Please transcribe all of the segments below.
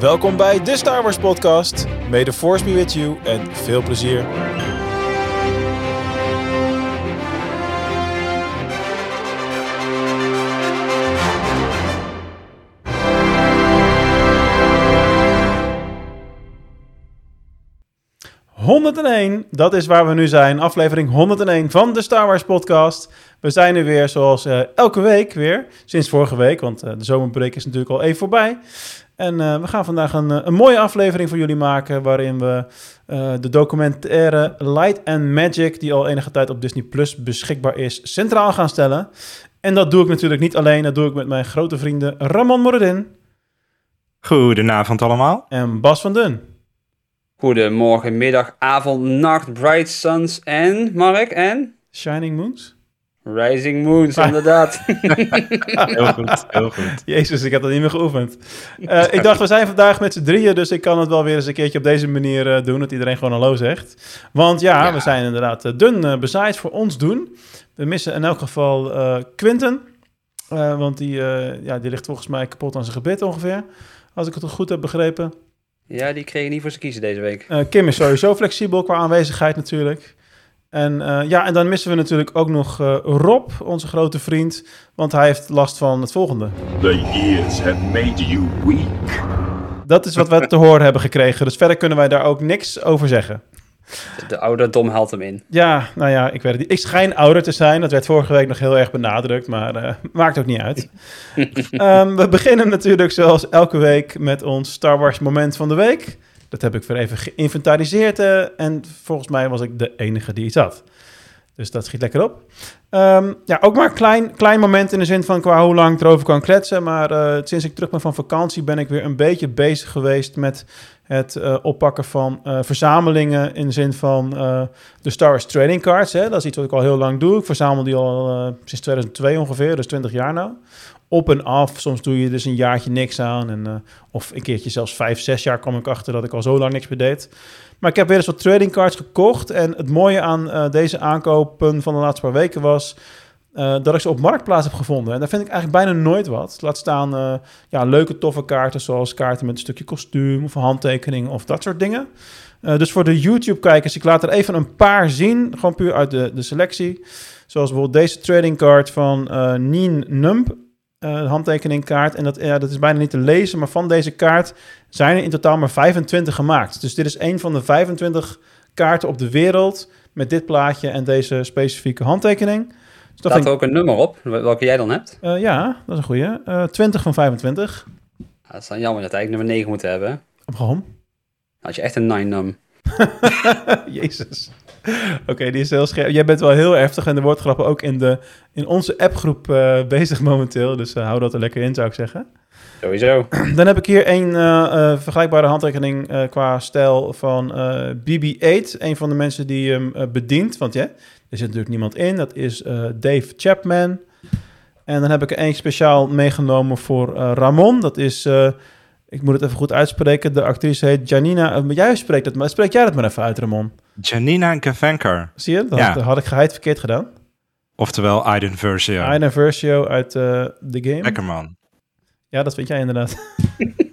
Welkom bij de Star Wars podcast. May the force be with you en veel plezier. ...101, dat is waar we nu zijn. Aflevering 101 van de Star Wars podcast. We zijn er weer zoals uh, elke week weer. Sinds vorige week, want uh, de zomerbreak is natuurlijk al even voorbij. En uh, we gaan vandaag een, een, mooie aflevering voor jullie maken... waarin we de documentaire Light and Magic... die al enige tijd op Disney Plus beschikbaar is, centraal gaan stellen. En dat doe ik natuurlijk niet alleen. Dat doe ik met mijn grote vrienden Ramon Moradin. Goedenavond allemaal. En Bas van Dun. Goedemorgen, middag, avond, nacht, Bright Suns en, Mark, en? Shining Moons? Rising Moons, inderdaad. heel goed, heel goed. Jezus, ik heb dat niet meer geoefend. Uh, ik dacht, we zijn vandaag met z'n drieën, dus ik kan het wel weer eens een keertje op deze manier uh, doen, dat iedereen gewoon hallo zegt. Want ja, ja. we zijn inderdaad uh, dun bezaaid voor ons doen. We missen in elk geval Quinten, want die, ja, die ligt volgens mij kapot aan zijn gebit ongeveer, als ik het goed heb begrepen. Ja, die kreeg je niet voor ze kiezen deze week. Kim is sowieso flexibel qua aanwezigheid natuurlijk. En uh, ja, en dan missen we natuurlijk ook nog uh, Rob, onze grote vriend, want hij heeft last van het volgende. The years have made you weak. Dat is wat we te horen hebben gekregen, dus verder kunnen wij daar ook niks over zeggen. De ouderdom haalt hem in. Ja, nou ja, ik weet het niet. Ik schijn ouder te zijn, dat werd vorige week nog heel erg benadrukt, maar uh, maakt ook niet uit. um, we beginnen natuurlijk zoals elke week met ons Star Wars moment van de week. Dat heb ik weer even geïnventariseerd uh, en volgens mij was ik de enige die iets had. Dus dat schiet lekker op. Um, ja, ook maar een klein, klein moment in de zin van qua hoe lang ik erover kan kletsen. Maar uh, sinds ik terug ben van vakantie ben ik weer een beetje bezig geweest met het uh, oppakken van verzamelingen. In de zin van de Star Wars Trading Cards. Hè. Dat is iets wat ik al heel lang doe. Ik verzamel die al sinds 2002 ongeveer, dus 20 jaar nou op en af. Soms doe je dus een jaartje niks aan. En, of een keertje zelfs vijf, zes jaar kwam ik achter dat ik al zo lang niks meer deed. Maar ik heb weer wat trading cards gekocht. En het mooie aan uh, deze aankopen van de laatste paar weken was... Uh, dat ik ze op Marktplaats heb gevonden. En daar vind ik eigenlijk bijna nooit wat. Laat staan ja, leuke, toffe kaarten... zoals kaarten met een stukje kostuum of handtekening of dat soort dingen. dus voor de YouTube-kijkers, ik laat er even een paar zien. Gewoon puur uit de, de selectie. Zoals bijvoorbeeld deze trading card van Nien Nump uh, handtekeningkaart. En dat, ja, dat is bijna niet te lezen, maar van deze kaart zijn er in totaal maar 25 gemaakt. Dus dit is een van de 25 kaarten op de wereld met dit plaatje en deze specifieke handtekening. Dus Staat er ook een nummer op, welke jij dan hebt? Uh, ja, dat is een goede. Uh, 20 van 25. Ja, dat is dan jammer dat eigenlijk nummer 9 moeten hebben. Waarom? Had je echt een 9 num. Jezus. Oké, die is heel scherp. Jij bent wel heel heftig en er wordt grappen ook in, de, in onze appgroep uh, bezig momenteel. Dus uh, hou dat er lekker in, zou ik zeggen. Sowieso. Dan heb ik hier een uh, vergelijkbare handtekening qua stijl van BB-8. Een van de mensen die hem bedient. Want ja, er zit natuurlijk niemand in. Dat is Dave Chapman. En dan heb ik er één speciaal meegenomen voor Ramon. Dat is ik moet het even goed uitspreken. De actrice heet Janina. jij spreekt het, maar spreek jij dat maar even uit, Ramon? Janina Gavankar. Zie je? Dat ja. had ik geheid verkeerd gedaan. Oftewel Aiden Versio. Aiden Versio uit uh, The Game. Lekker man. Ja, dat vind jij inderdaad.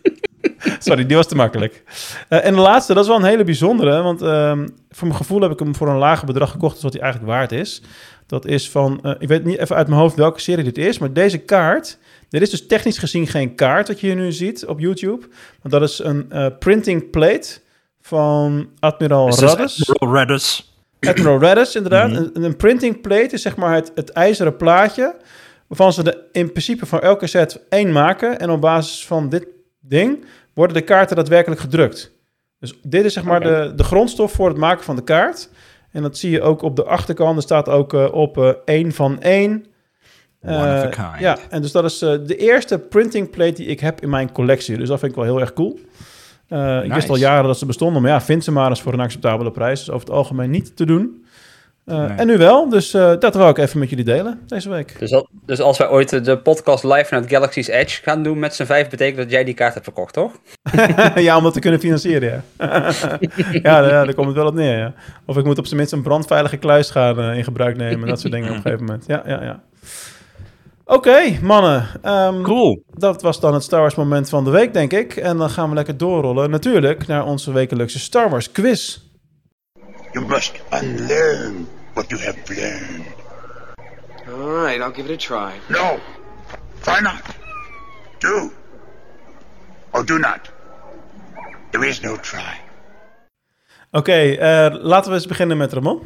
Sorry, die was te makkelijk. Uh, en de laatste, dat is wel een hele bijzondere. Want uh, voor mijn gevoel heb ik hem voor een lager bedrag gekocht... als wat hij eigenlijk waard is. Dat is van... Ik weet niet even uit mijn hoofd welke serie dit is... maar deze kaart dit is dus technisch gezien geen kaart wat je hier nu ziet op YouTube. Want dat is een uh, printing plate van Admiral Radis. Admiral Radis. Admiral Radis, inderdaad. Mm -hmm. een, een, printing plate is zeg maar het, het ijzeren plaatje... waarvan ze de, in principe voor elke set één maken. En op basis van dit ding worden de kaarten daadwerkelijk gedrukt. Dus dit is zeg maar okay. de, de grondstof voor het maken van de kaart. En dat zie je ook op de achterkant. Er staat ook uh, op uh, één van één... Uh, ja, en dus dat is uh, de eerste printing plate die ik heb in mijn collectie. Dus dat vind ik wel heel erg cool. Uh, nice. Ik wist al jaren dat ze bestonden, maar ja, vind ze maar eens voor een acceptabele prijs. Dus over het algemeen niet te doen. Nee. En nu wel, dus dat wil ik even met jullie delen deze week. Dus, al, dus als wij ooit de podcast live naar Galaxy's Edge gaan doen met z'n vijf, betekent dat jij die kaart hebt verkocht, toch? ja, om dat te kunnen financieren, ja. ja, daar, daar komt het wel op neer, ja. Of ik moet op zijn minst een brandveilige kluis gaan in gebruik nemen, dat soort dingen op een gegeven moment. Ja, ja, ja. Oké, mannen. Ehm, Cool. Dat was dan het Star Wars moment van de week, denk ik. En dan gaan we lekker doorrollen, natuurlijk, naar onze wekelijkse Star Wars quiz. You must unlearn what you have learned. All right, I'll give it a try. No, try not. Do or do not. There is no try. Oké, eh, laten we eens beginnen met Ramon.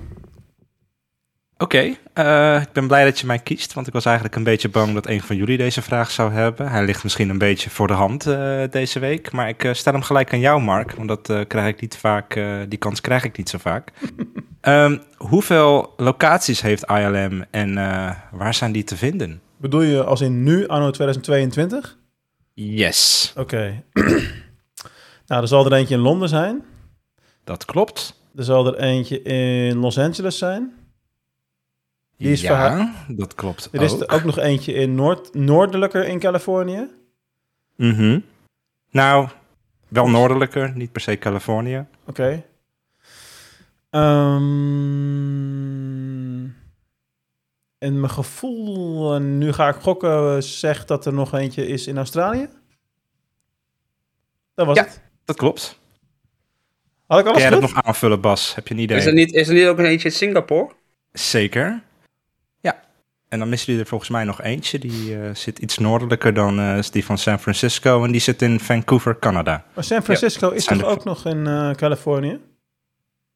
Oké, eh, ik ben blij dat je mij kiest, want ik was eigenlijk een beetje bang dat een van jullie deze vraag zou hebben. Hij ligt misschien een beetje voor de hand eh, deze week, maar ik eh, stel hem gelijk aan jou, Mark, want dat krijg ik niet vaak, die kans krijg ik niet zo vaak. Ehm, hoeveel locaties heeft ILM en waar zijn die te vinden? Bedoel je als in nu, anno 2022? Yes, Oké. nou, er zal er eentje in Londen zijn. dat klopt. Er zal er eentje in Los Angeles zijn. Die is ja, verha- dat klopt Er is ook. er ook nog eentje in Noord noordelijker in Californië. Mhm. Nou, wel noordelijker, niet per se Californië. Oké. Ehm, en mijn gevoel, en nu ga ik gokken, eh, zegt dat er nog eentje is in Australië. Dat was Ja. het. Dat klopt. Had ik Kun alles jij dat goed? nog aanvullen, Bas? Heb je een idee? Is er, niet, is er niet ook een eentje in Singapore? Zeker. Ja. En dan missen jullie er volgens mij nog eentje. Die eh, zit iets noordelijker dan eh, die van San Francisco. En die zit in Vancouver, Canada. Maar San Francisco is toch ook nog in eh, Californië?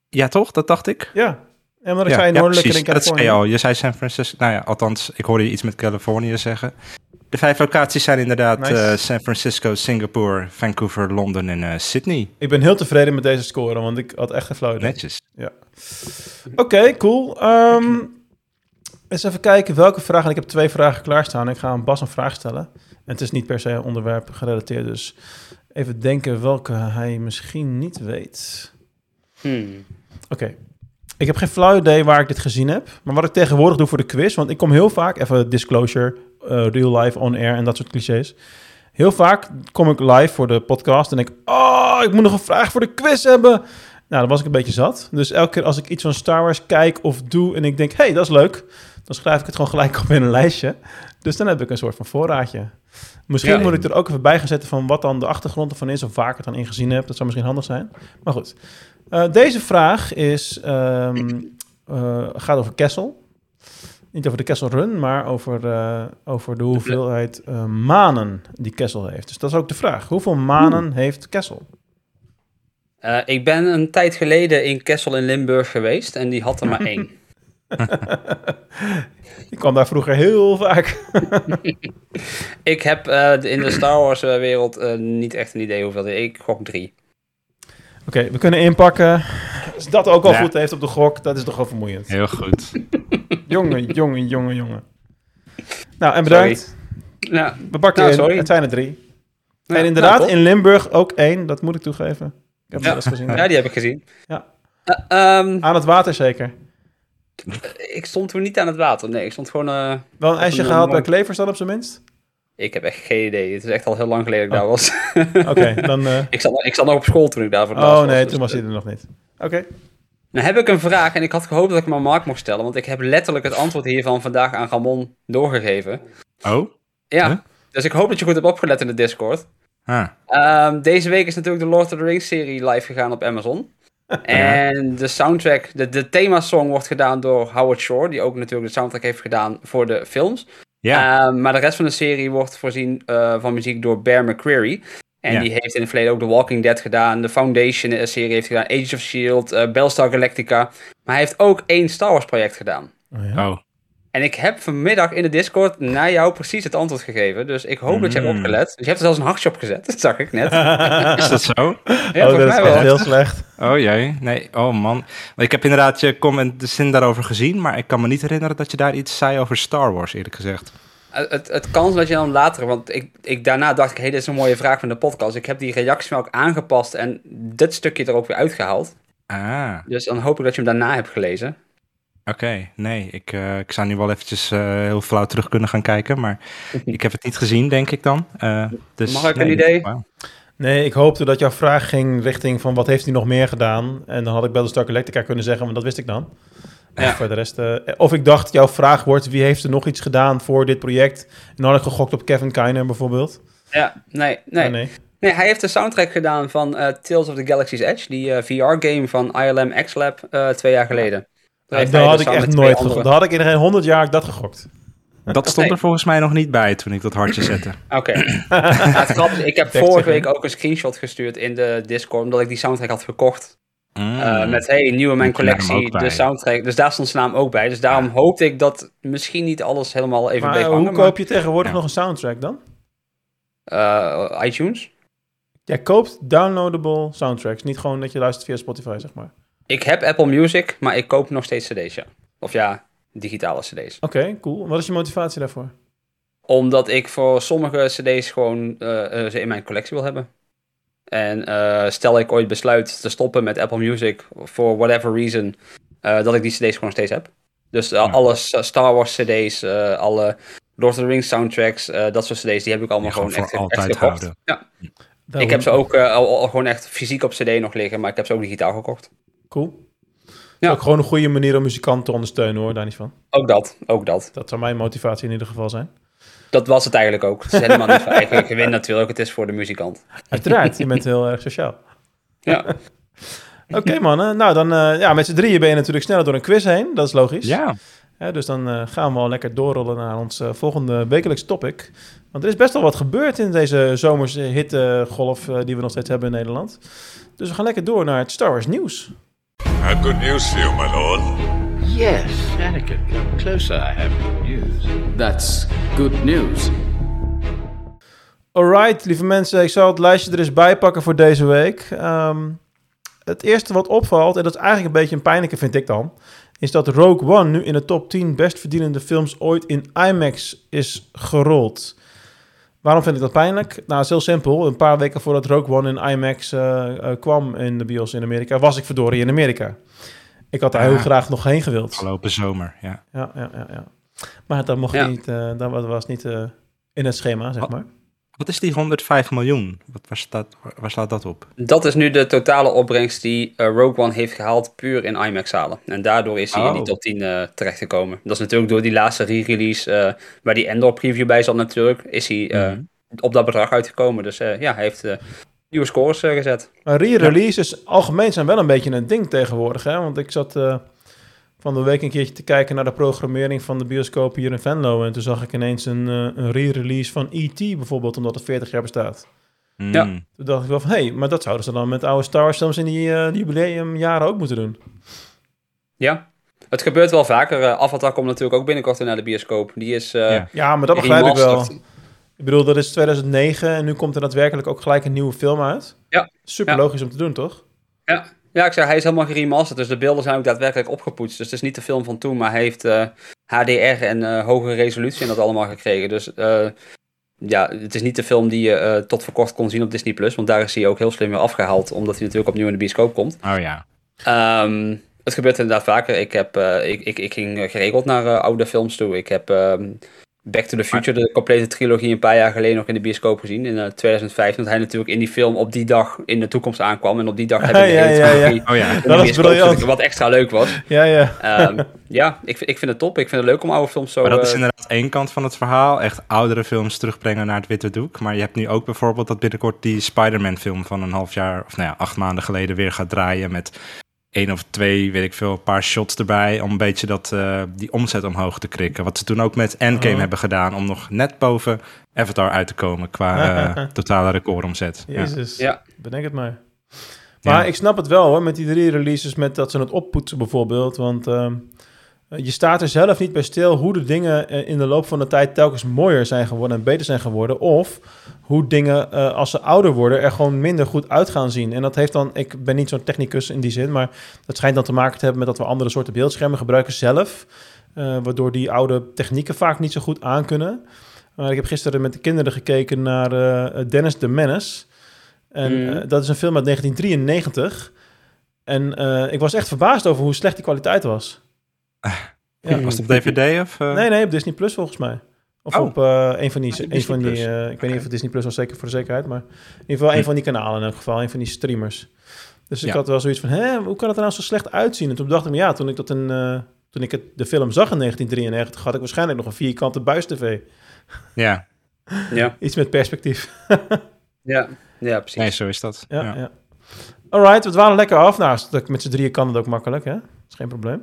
Ja, toch? Dat dacht ik. Ja. En wat ik ja, ja, noordelijker in Dat zei Californië. je al. Je zei San Francisco. Nou ja, althans, ik hoorde je iets met Californië zeggen. De vijf locaties zijn inderdaad Nice. San Francisco, Singapore, Vancouver, Londen en Sydney. Ik ben heel tevreden met deze score, want ik had echt idee. Netjes. Oké, cool. Ehm, eens even kijken welke vragen. Ik heb twee vragen klaarstaan. Ik ga aan Bas een vraag stellen. En het is niet per se een onderwerp gerelateerd, dus even denken welke hij misschien niet weet. Hmm. Oké. Ik heb geen flauw idee waar ik dit gezien heb. Maar wat ik tegenwoordig doe voor de quiz, want ik kom heel vaak, even disclosure, eh, real life, on air en dat soort clichés. Heel vaak kom ik live voor de podcast en denk ik, oh, ik moet nog een vraag voor de quiz hebben. Nou, dan was ik een beetje zat. Dus elke keer als ik iets van Star Wars kijk of doe en ik denk, hey, dat is leuk, dan schrijf ik het gewoon gelijk op in een lijstje. Dus dan heb ik een soort van voorraadje. Misschien Ja, moet ik er ook even bij gaan zetten van wat dan de achtergrond ervan is of waar ik het dan in gezien heb. Dat zou misschien handig zijn. Maar goed. Eh, deze vraag is, ehm, eh, gaat over Kessel. Niet over de Kessel Run, maar over, eh, over de hoeveelheid manen die Kessel heeft. Dus dat is ook de vraag. Hoeveel manen heeft Kessel? Ik ben een tijd geleden in Kessel in Limburg geweest en die had er maar één. Ik kwam daar vroeger heel vaak. Ik heb eh, in de Star Wars eh, wereld eh, niet echt een idee hoeveel. Ik gok drie. Oké, we kunnen inpakken. Als dat ook al Ja. goed heeft op de gok, dat is toch wel vermoeiend. Heel goed. Jongen, jongen, jongen, jongen. Nou, en bedankt. Ja, We pakken Nou, in. sorry. Het zijn er drie. Ja, en inderdaad, nou, in Limburg ook één. Dat moet ik toegeven. Ik heb het Ja. wel eens gezien. ja, die heb ik gezien. Ja. Eh, ehm, Aan het water zeker. Ik stond toen niet aan het water. Nee, ik stond gewoon... eh, Wel een ijsje een gehaald bij mooi- Klevers dan op zijn minst? ik heb echt geen idee. Het is echt al heel lang geleden dat ik Oh. daar was. Oké, dan... eh, ik, zat, ik zat nog op school toen ik daar voor het laatst oh nee, dus, toen was eh, hij er nog niet. Oké. Nou heb ik een vraag en ik had gehoopt dat ik hem aan Mark mocht stellen. Want ik heb letterlijk het antwoord hiervan vandaag aan Ramon doorgegeven. Oh? Ja, Huh? dus ik hoop dat je goed hebt opgelet in de Discord. Ah. Ehm, deze week is natuurlijk de Lord of the Rings serie live gegaan op Amazon. En de soundtrack, de, de themasong wordt gedaan door Howard Shore, die ook natuurlijk de soundtrack heeft gedaan voor de films. Ja. Ehm, maar de rest van de serie wordt voorzien eh, van muziek door Bear McCreary. En Ja. die heeft in het verleden ook The Walking Dead gedaan, de Foundation-serie heeft gedaan, Age of S.H.I.E.L.D., eh, Battlestar Galactica. Maar hij heeft ook één Star Wars project gedaan. Oh, ja. Oh. En ik heb vanmiddag in de Discord naar jou precies het antwoord gegeven. Dus ik hoop dat je hebt Mm. opgelet. Dus je hebt er zelfs een hartje op gezet. Dat zag ik net. Is dat zo? Ja, oh, dat is wel. heel slecht. Oh jee, nee, oh man. Maar ik heb inderdaad je comment de zin daarover gezien, maar ik kan me niet herinneren dat je daar iets zei over Star Wars, eerlijk gezegd. Het, het, het kan dat je dan later, want ik, ik, daarna dacht ik, hé, dit is een mooie vraag van de podcast. Ik heb die reactie ook aangepast en dit stukje er ook weer uitgehaald. Ah, Dus dan hoop ik dat je hem daarna hebt gelezen. Oké. Nee, ik, eh, ik zou nu wel eventjes eh, heel flauw terug kunnen gaan kijken, maar ik heb het niet gezien, denk ik dan. Eh, dus, Mag ik een idee? Nee, ik hoopte dat jouw vraag ging richting van wat heeft hij nog meer gedaan. En dan had ik Battlestar Galactica kunnen zeggen, want dat wist ik dan. Ja. Voor de rest, eh, of ik dacht, jouw vraag wordt, wie heeft er nog iets gedaan voor dit project? En dan had ik gegokt op Kevin Kiner bijvoorbeeld. Ja, nee, nee. Oh, nee. Nee, hij heeft de soundtrack gedaan van eh, Tales of the Galaxy's Edge, die eh, VR-game van ILM X-Lab eh, twee jaar geleden. Dat had dus ik echt nooit gegokt. Dat had ik in geen honderd jaar dat gegokt. Dat stond er volgens mij nog niet bij toen ik dat hartje zette. Oké. Nou, ik heb vorige week ook een screenshot gestuurd in de Discord, omdat ik die soundtrack had gekocht. Mm. Eh, met, hey, nieuwe mijn collectie, de soundtrack. Dus daar stond zijn naam ook bij. Dus daarom hoopte ik dat misschien niet alles helemaal even Maar bleef eh, hangen. hoe koop je tegenwoordig Ja. nog een soundtrack dan? eh, iTunes? Jij koopt downloadable soundtracks. Niet gewoon dat je luistert via Spotify, zeg maar. Ik heb Apple Music, maar ik koop nog steeds cd's, ja. Of ja, digitale cd's. Oké, cool. Wat is je motivatie daarvoor? Omdat ik voor sommige cd's gewoon eh, eh, ze in mijn collectie wil hebben. En eh, stel ik ooit besluit te stoppen met Apple Music, for whatever reason, eh, dat ik die cd's gewoon steeds heb. Dus Ja. alle Star Wars cd's, eh, alle Lord of the Rings soundtracks, eh, dat soort cd's, die heb ik allemaal gewoon gewoon echt, voor echt altijd gekocht. houden. Ja. Ik heb ze ook al, al gewoon echt fysiek op cd nog liggen, maar ik heb ze ook digitaal gekocht. Cool. Ja. Ook gewoon een goede manier om muzikanten te ondersteunen, hoor. Daar niet van. Ook dat, ook dat. Dat zou mijn motivatie in ieder geval zijn. Dat was het eigenlijk ook. Het is helemaal niet voor eigen gewin natuurlijk, het is voor de muzikant. Uiteraard, je bent heel erg sociaal. Ja. Oké, mannen. Nou, dan eh, ja, met z'n drieën ben je natuurlijk sneller door een quiz heen. Dat is logisch. Ja, Hè, dus dan eh, gaan we al lekker doorrollen naar ons eh, volgende wekelijks topic. Want er is best wel wat gebeurd in deze zomerse hittegolf die we nog steeds hebben in Nederland. Dus we gaan lekker door naar het Star Wars nieuws. I have good news for you, my lord. Yes, Anakin, come closer. I have good news. That's good news. Alright, lieve mensen, ik zal het lijstje er eens bij pakken voor deze week. Ehm, het eerste wat opvalt, en dat is eigenlijk een beetje een pijnlijke vind ik dan, is dat Rogue One nu in de top 10 best verdienende films ooit in IMAX is gerold. Waarom vind ik dat pijnlijk? Nou, het is heel simpel. Een paar weken voordat Rogue One in IMAX eh, eh, kwam in de bios in Amerika, was ik verdorie in Amerika. Ik had daar Ah. heel graag nog heen gewild. afgelopen zomer. Ja. Ja, ja, ja, ja. Maar dat mocht Ja. niet, eh, dat was- niet eh, in het schema, zeg maar. Wat is die 105 miljoen? Wat, waar, staat, waar, waar slaat dat op? Dat is nu de totale opbrengst die eh, Rogue One heeft gehaald puur in IMAX-zalen. En daardoor is hij in die Oh. top 10 eh, terechtgekomen. Dat is natuurlijk door die laatste re-release, eh, waar die Endor preview bij zat natuurlijk, is hij eh, Mhm. op dat bedrag uitgekomen. Dus eh, ja, hij heeft eh, nieuwe scores gezet. Maar re-releases algemeen zijn wel een beetje een ding tegenwoordig. Hè? Want ik zat eh, van de week een keertje te kijken naar de programmering van de bioscoop hier in Venlo. En toen zag ik ineens een, eh, een re-release van E.T. bijvoorbeeld, omdat het 40 jaar bestaat. Ja. Mm. Toen dacht ik wel van, hé, maar dat zouden ze dan met oude Star Wars films in die eh, jubileumjaren ook moeten doen. Ja, het gebeurt wel vaker. Eh, Avatar komt natuurlijk ook binnenkort weer naar de bioscoop. Die is eh Ja. Ja, maar dat begrijp ik wel. Ik bedoel, dat is 2009 en nu komt er daadwerkelijk ook gelijk een nieuwe film uit. Ja. Super Ja. logisch om te doen, toch? Ja. Ja, ik zeg, hij is helemaal geremasterd. Dus de beelden zijn ook daadwerkelijk opgepoetst. Dus het is niet de film van toen, maar hij heeft eh, HDR en eh, hogere resolutie en dat allemaal gekregen. Dus eh, ja, het is niet de film die je eh, tot voor kort kon zien op Disney+. Plus, Want daar is hij ook heel slim weer afgehaald, omdat hij natuurlijk opnieuw in de bioscoop komt. Oh ja. Ehm, het gebeurt inderdaad vaker. Ik, heb, eh, ik, ik, ik ging eh, geregeld naar eh, oude films toe. Ik heb ehm, Back to the Future, de complete trilogie, een paar jaar geleden nog in de bioscoop gezien. In eh, 2005, omdat hij natuurlijk in die film op die dag in de toekomst aankwam. En op die dag heb ik de Ja, hele ja, Oh ja. Dat is briljant. Wat extra leuk was. Ja, ja. Ehm, ja, ik, vind- ik vind het top. Ik vind het leuk om oude films zo... Maar dat is eh, inderdaad één kant van het verhaal. Echt oudere films terugbrengen naar het witte doek. Maar je hebt nu ook bijvoorbeeld dat binnenkort die Spider-Man film van een half jaar, of nou ja, acht maanden geleden weer gaat draaien. Met één of twee, weet ik veel, een paar shots erbij. Om een beetje dat, eh, die omzet omhoog te krikken. Wat ze toen ook met Endgame Oh. hebben gedaan. Om nog net boven Avatar uit te komen qua eh, totale recordomzet. Ja. Jezus. Ja. Bedenk het maar. Maar Ja. ik snap het wel hoor, met die drie releases, met dat ze het oppoetsen bijvoorbeeld. Want ehm, je staat er zelf niet bij stil hoe de dingen eh, in de loop van de tijd telkens mooier zijn geworden en beter zijn geworden. Of hoe dingen, eh, als ze ouder worden, er gewoon minder goed uit gaan zien. En dat heeft dan, ik ben niet zo'n technicus in die zin, maar dat schijnt dan te maken te hebben met dat we andere soorten beeldschermen gebruiken zelf. eh, waardoor die oude technieken vaak niet zo goed aankunnen. Maar ik heb gisteren met de kinderen gekeken naar eh, Dennis the Menace. En Mm. eh, dat is een film uit 1993. En eh, ik was echt verbaasd over hoe slecht die kwaliteit was. Ja. Was het op DVD of? eh? Nee, nee, op Disney Plus volgens mij. Of Oh. op eh, een van die, Ah, een van die eh, ik weet niet of het Disney Plus was, zeker voor de zekerheid, maar in ieder geval een van die kanalen in elk geval, een van die streamers. Dus ik Ja. had wel zoiets van, hè, hoe kan het er nou zo slecht uitzien? En toen dacht ik me, ja, toen ik dat eh, toen ik het, de film zag in 1993, had ik waarschijnlijk nog een vierkante buis-tv. Ja, Ja, Iets met perspectief. ja, ja precies. nee, zo is dat. Ja, Ja. ja. Alright, we dwalen lekker af. Nou, met z'n drieën kan het ook makkelijk, hè? is geen probleem.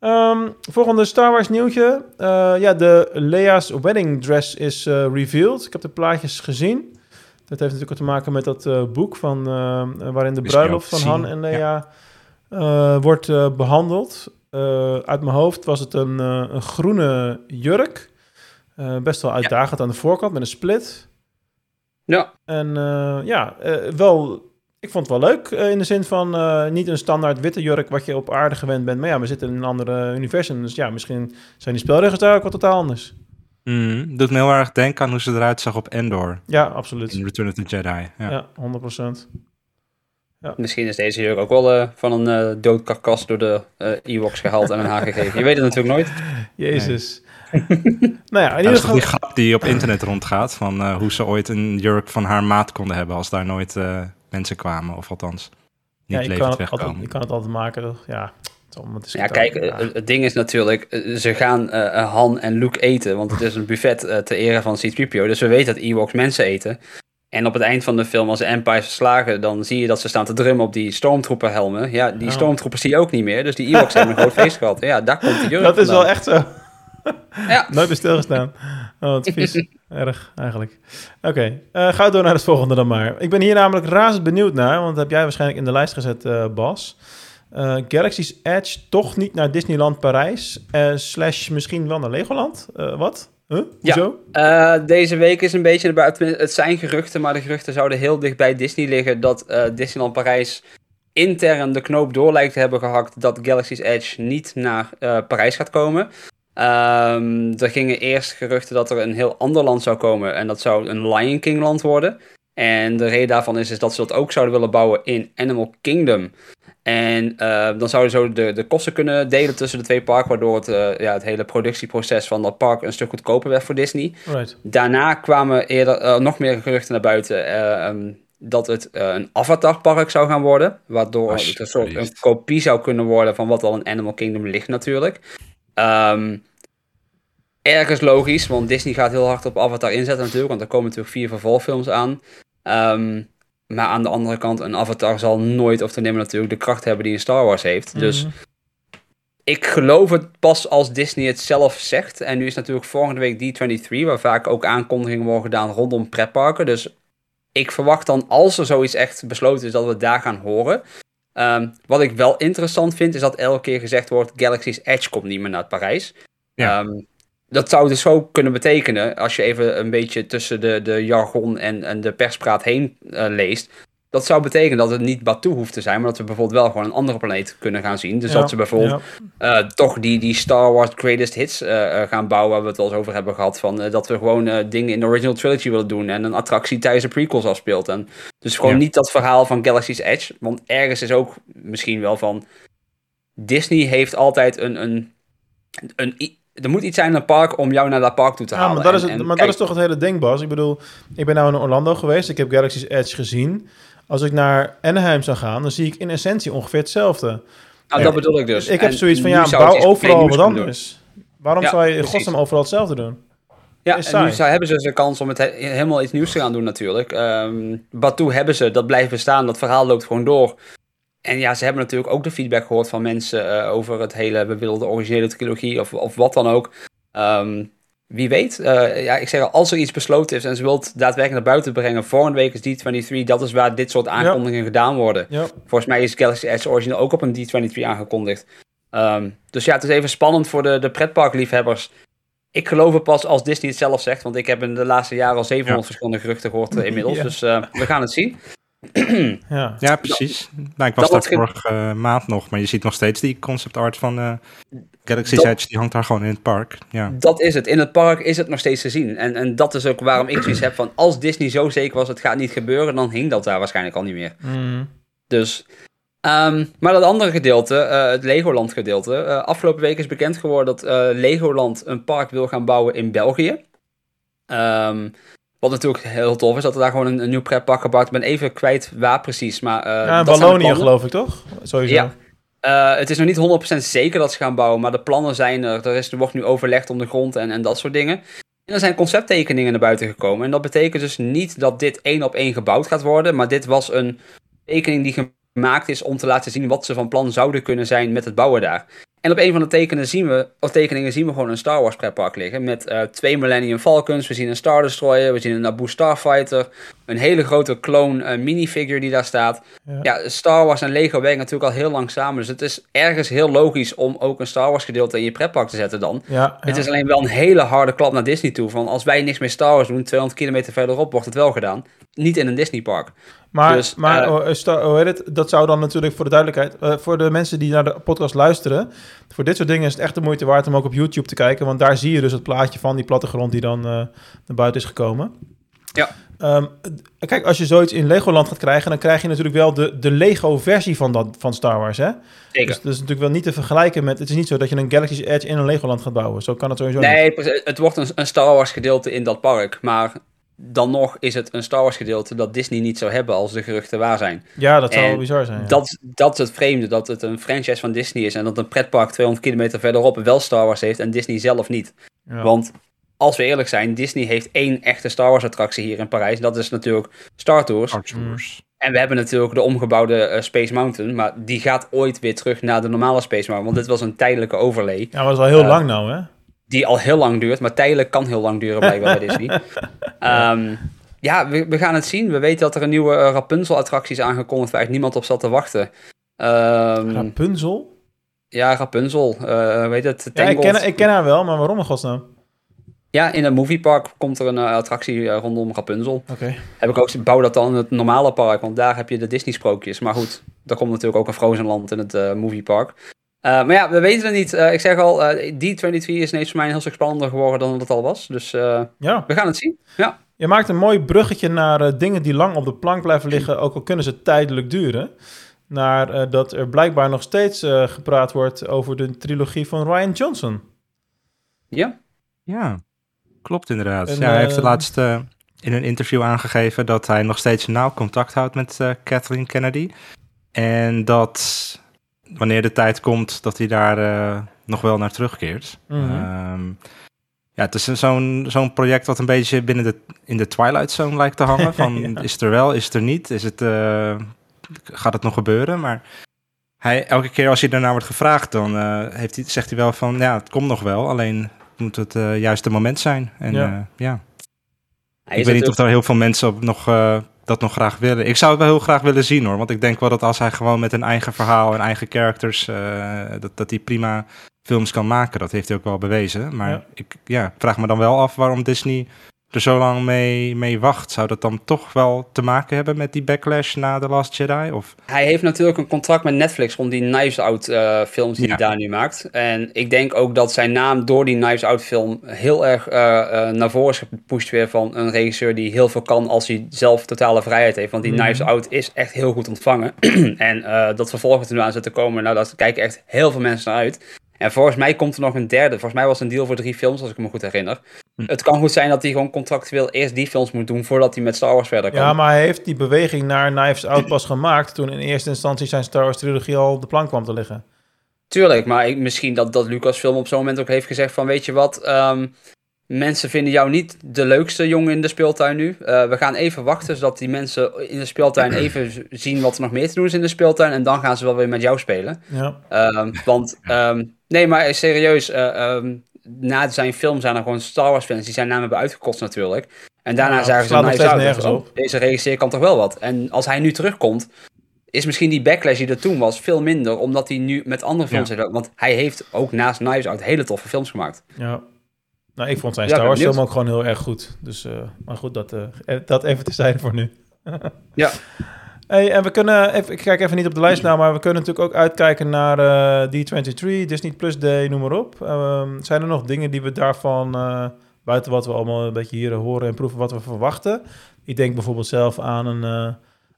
Ehm, volgende Star Wars nieuwtje. Eh, ja, de Leia's wedding dress is eh, revealed. Ik heb de plaatjes gezien. Dat heeft natuurlijk ook te maken met dat eh, boek van, waarin de bruiloft van Han en Leia eh, wordt eh, behandeld. Eh, uit mijn hoofd was het een, een groene jurk. Eh, best wel uitdagend aan de voorkant met een split. Ja, En eh, ja, eh, wel, ik vond het wel leuk eh, in de zin van eh, niet een standaard witte jurk wat je op aarde gewend bent. Maar ja, we zitten in een ander universum. Dus ja, misschien zijn die spelregels daar ook wat totaal anders. Mhm. Doet me heel erg denken aan hoe ze eruit zag op Endor Ja, absoluut. in Return of the Jedi. Ja. Ja, 100%. misschien is deze jurk ook wel eh, van een eh dood karkas door de eh Ewoks gehaald en een haar gegeven. Je weet het natuurlijk nooit. Jezus. nou ja, in Ja, dat ieder is toch geval... die grap die op internet rondgaat van eh, hoe ze ooit een jurk van haar maat konden hebben als daar nooit eh, mensen kwamen, of althans niet Ja, je kan, levend het altijd, wegkomen. je kan het altijd maken, toch? Ja, kijk, het ding is natuurlijk, eh, ze gaan eh, eh, Han en Luke eten, want het is een buffet eh ter ere van C-3PO, dus we weten dat Ewoks mensen eten. En op het eind van de film, als de Empire verslagen, dan zie je dat ze staan te drummen op die Stormtrooper helmen. Ja, die. Stormtroopers zie je ook niet meer, dus die Ewoks hebben een groot feest gehad. Ja, daar komt de jurk Dat is wel echt zo. Ja. Nooit bij stilgestaan. Oh, wat vies. Erg, eigenlijk. Oké, eh, ga door naar het volgende dan maar. Ik ben hier namelijk razend benieuwd naar, want dat heb jij waarschijnlijk in de lijst gezet, eh, Bas. Eh, Galaxy's Edge toch niet naar Disneyland Parijs, slash misschien wel naar Legoland. Wat? Huh? Ja. Hoezo? Eh, deze week is een beetje buiten. Het zijn geruchten, maar de geruchten zouden heel dicht bij Disney liggen. Dat Disneyland Parijs intern de knoop door lijkt te hebben gehakt. Dat Galaxy's Edge niet naar Parijs gaat komen. Ehm, er gingen eerst geruchten dat er een heel ander land zou komen. En dat zou een Lion King land worden. En de reden daarvan is, is dat ze dat ook zouden willen bouwen in Animal Kingdom. En eh, dan zouden ze zo de, de kosten kunnen delen tussen de twee parken. Waardoor het, eh, ja, het hele productieproces van dat park een stuk goedkoper werd voor Disney. Right. Daarna kwamen eerder eh, nog meer geruchten naar buiten eh, ehm, dat het een avatarpark zou gaan worden. Waardoor het een soort een kopie zou kunnen worden van wat al in Animal Kingdom ligt natuurlijk. Ehm, ergens logisch, want Disney gaat heel hard op Avatar inzetten natuurlijk. Want er komen natuurlijk vier vervolgfilms aan. Ehm, maar aan de andere kant, een Avatar zal nooit of te nemen natuurlijk de kracht hebben die een Star Wars heeft. Dus Mhm. ik geloof het pas als Disney het zelf zegt. En nu is natuurlijk volgende week D23, waar vaak ook aankondigingen worden gedaan rondom pretparken. Dus ik verwacht dan, als er zoiets echt besloten is, dat we het daar gaan horen. Ehm, wat ik wel interessant vind, is dat elke keer gezegd wordt: Galaxy's Edge komt niet meer naar Parijs. Ja. Ehm, dat zou dus zo kunnen betekenen, als je even een beetje tussen de, de jargon en, en de perspraat heen eh, leest. Dat zou betekenen dat het niet Batuu hoeft te zijn, maar dat we bijvoorbeeld wel gewoon een andere planeet kunnen gaan zien. Dus Ja, dat ze bijvoorbeeld ja. eh, toch die, die Star Wars Greatest Hits eh, gaan bouwen, waar we het wel eens over hebben gehad. Van, dat we gewoon dingen in de original trilogy willen doen en een attractie tijdens de prequels afspeelt. En dus gewoon Ja. niet dat verhaal van Galaxy's Edge, want ergens is ook misschien wel van... Disney heeft altijd een... een, een er moet iets zijn in een park om jou naar dat park toe te Ja, halen. maar, dat is, En- het, en maar dat is toch het hele ding, Bas. Ik bedoel, ik ben nou in Orlando geweest. Ik heb Galaxy's Edge gezien. Als ik naar Anaheim zou gaan, dan zie ik in essentie ongeveer hetzelfde. nou, dat bedoel ik dus. ik heb zoiets van, ja, bouw overal wat anders. Waarom Ja, zou je in godsnaam overal hetzelfde doen? Ja, en saai. nu zou- hebben ze dus de kans om het he- helemaal iets nieuws te gaan doen natuurlijk. Ehm Batuu hebben ze, dat blijft bestaan, dat verhaal loopt gewoon door. En ja, ze hebben natuurlijk ook de feedback gehoord van mensen eh, over het hele, we willen de originele trilogie of, of wat dan ook. Ehm, wie weet, eh, ja, ik zeg al, als er iets besloten is en ze wilt daadwerkelijk naar buiten brengen, volgende week is D23, dat is waar dit soort aankondigingen gedaan worden. Ja, Volgens mij is Galaxy Edge origineel ook op een D23 aangekondigd. Ehm, dus ja, het is even spannend voor de, de pretparkliefhebbers. Ik geloof het pas als Disney het zelf zegt, want ik heb in de laatste jaren al 700 verschillende geruchten gehoord eh, inmiddels. Dus we gaan het zien. ja. Ja, precies. Nou, ik was dat daar vorige eh, maand nog, maar je ziet nog steeds die concept art van eh Galaxy's Dat- Edge, die hangt daar gewoon in het park. Ja. Dat is het. In het park is het nog steeds te zien. En, en dat is ook waarom ik zoiets heb van, als Disney zo zeker was, het gaat niet gebeuren, dan hing dat daar waarschijnlijk al niet meer. Mhm. Dus, ehm, maar dat andere gedeelte, eh, het Legoland gedeelte. eh, afgelopen week is bekend geworden dat eh, Legoland een park wil gaan bouwen in België. Ehm, wat natuurlijk heel tof is, dat er daar gewoon een, een nieuw pretpark gebouwd. Ik ben even kwijt waar precies, maar... eh, ja, in Wallonië geloof ik, toch? Sowieso. Ja. Eh, het is nog niet 100% zeker dat ze gaan bouwen, maar de plannen zijn er. Er, is, er wordt nu overlegd om de grond en, en dat soort dingen. En er zijn concepttekeningen naar buiten gekomen. En dat betekent dus niet dat dit één op één gebouwd gaat worden, maar dit was een tekening die gemaakt is om te laten zien wat ze van plan zouden kunnen zijn met het bouwen daar. En op een van de tekenen zien we, of tekeningen zien we gewoon een Star Wars pretpark liggen. Met uh, twee Millennium Falcons. We zien een Star Destroyer. We zien een Naboo Starfighter. Een hele grote clone uh, minifigure die daar staat. Ja. ja. Star Wars en Lego werken natuurlijk al heel lang samen. Dus het is ergens heel logisch om ook een Star Wars gedeelte in je pretpark te zetten dan. Ja, het is alleen wel een hele harde klap naar Disney toe. Van als wij niks meer Star Wars doen, 200 kilometer verderop wordt het wel gedaan. Niet in een Disney park. Maar, Dus, maar eh, oh, hoe heet het? dat zou dan natuurlijk voor de duidelijkheid, eh, voor de mensen die naar de podcast luisteren, voor dit soort dingen is het echt de moeite waard om ook op YouTube te kijken, want daar zie je dus het plaatje van die plattegrond die dan eh, naar buiten is gekomen. Ja. Ehm, kijk, als je zoiets in Legoland gaat krijgen, dan krijg je natuurlijk wel de, de Lego-versie van, dat, van Star Wars, hè? Zeker. Dus dat is natuurlijk wel niet te vergelijken met... Het is niet zo dat je een Galaxy's Edge in een Legoland gaat bouwen. Zo kan het sowieso niet. Nee, het wordt een, een Star Wars gedeelte in dat park. Maar dan nog is het een Star Wars gedeelte dat Disney niet zou hebben als de geruchten waar zijn. Ja, dat zou En wel bizar zijn. ja. Dat, dat is het vreemde, dat het een franchise van Disney is en dat een pretpark 200 kilometer verderop wel Star Wars heeft en Disney zelf niet. Ja. Want als we eerlijk zijn, Disney heeft één echte Star Wars attractie hier in Parijs. Dat is natuurlijk Star Tours. Star Tours. En we hebben natuurlijk de omgebouwde eh, Space Mountain, maar die gaat ooit weer terug naar de normale Space Mountain. Want dit was een tijdelijke overlay Ja, maar dat is al heel Eh, lang nou, hè? Die al heel lang duurt, maar tijdelijk kan heel lang duren blijkbaar bij Disney. Ehm, ja, we, we gaan het zien. We weten dat er een nieuwe eh, Rapunzel-attractie is aangekondigd waar eigenlijk niemand op zat te wachten. Ehm, Rapunzel? ja, Rapunzel. eh weet het? Ja, ik ken, ik ken haar wel, maar waarom in godsnaam? Ja, in een moviepark komt er een eh, attractie rondom Rapunzel. Oké. Heb ik ook bouw dat dan in het normale park, want daar heb je de Disney-sprookjes. Maar goed, er komt natuurlijk ook een Frozenland in het moviepark. Eh, maar ja, we weten het niet. Eh, ik zeg al, eh D23 is ineens voor mij een heel stuk spannender geworden dan het al was. Dus eh, Ja, we gaan het zien. Ja. je maakt een mooi bruggetje naar eh, dingen die lang op de plank blijven liggen, ook al kunnen ze tijdelijk duren. Naar eh, dat er blijkbaar nog steeds eh, gepraat wordt over de trilogie van Ryan Johnson. Ja? Ja, klopt inderdaad. En, ja, hij heeft de laatste in een interview aangegeven dat hij nog steeds nauw contact houdt met eh, Kathleen Kennedy. En dat wanneer de tijd komt, dat hij daar eh, nog wel naar terugkeert. Mhm. Ehm, ja, het is een- zo'n zo'n project wat een beetje binnen de, in de Twilight Zone lijkt te hangen. Van, Ja. Is het er wel, is het er niet? Is het, eh, gaat het nog gebeuren? Maar hij, elke keer als hij daarna wordt gevraagd, dan eh, heeft hij, zegt hij wel van... Ja, het komt nog wel, alleen het moet het eh, juiste moment zijn. En Ja. ja, ik weet niet of daar heel veel mensen op nog, eh, dat nog graag willen. Ik zou het wel heel graag willen zien hoor. Want ik denk wel dat als hij gewoon met een eigen verhaal en eigen characters... eh, dat, dat hij prima films kan maken. Dat heeft hij ook wel bewezen. Maar Ja. ik ja, vraag me dan wel af waarom Disney er zo lang mee, mee wacht. Zou dat dan toch wel te maken hebben met die backlash na The Last Jedi? Of... Hij heeft natuurlijk een contract met Netflix rond die Knives Out eh, films die Ja. hij daar nu maakt. En ik denk ook dat zijn naam door die Knives Out film heel erg eh, eh, naar voren is gepusht weer van een regisseur die heel veel kan als hij zelf totale vrijheid heeft. Want die Mhm. Knives Out is echt heel goed ontvangen. en dat vervolgens er nu aan zit te komen, nou daar kijken echt heel veel mensen naar uit. En volgens mij komt er nog een derde. Volgens mij was het een deal voor drie films, als ik me goed herinner. Hm. Het kan goed zijn dat hij gewoon contractueel eerst die films moet doen voordat hij met Star Wars verder kan. Ja, maar hij heeft die beweging naar Knives Out pas gemaakt toen in eerste instantie zijn Star Wars trilogie al op de plank kwam te liggen. Tuurlijk, maar ik, misschien dat, dat Lucasfilm op zo'n moment ook heeft gezegd van... weet je wat, ehm, mensen vinden jou niet de leukste jongen in de speeltuin nu. Eh, we gaan even wachten, zodat die mensen in de speeltuin even zien wat er nog meer te doen is in de speeltuin... en dan gaan ze wel weer met jou spelen. Ja, Ehm, want, ehm, nee, maar serieus, eh, na zijn film zijn er gewoon Star Wars fans die zijn naam hebben uitgekost natuurlijk. En daarna Ja, zagen ze op. oh, Deze regisseur kan toch wel wat. En als hij nu terugkomt, is misschien die backlash die er toen was veel minder, omdat hij nu met andere films Ja. heeft. Want hij heeft ook naast Knives Out hele toffe films gemaakt. ja. Nou, ik vond zijn Ja, Star Wars film ook gewoon heel erg goed. Dus, eh, maar goed, dat, eh, dat even terzijde voor nu. Ja. Hey, en we kunnen, even, ik kijk even niet op de lijst nou, maar we kunnen natuurlijk ook uitkijken naar eh, D23, Disney Plus Day, noem maar op. Ehm, zijn er nog dingen die we daarvan, eh, buiten wat we allemaal een beetje hier horen en proeven, wat we verwachten? Ik denk bijvoorbeeld zelf aan een, eh,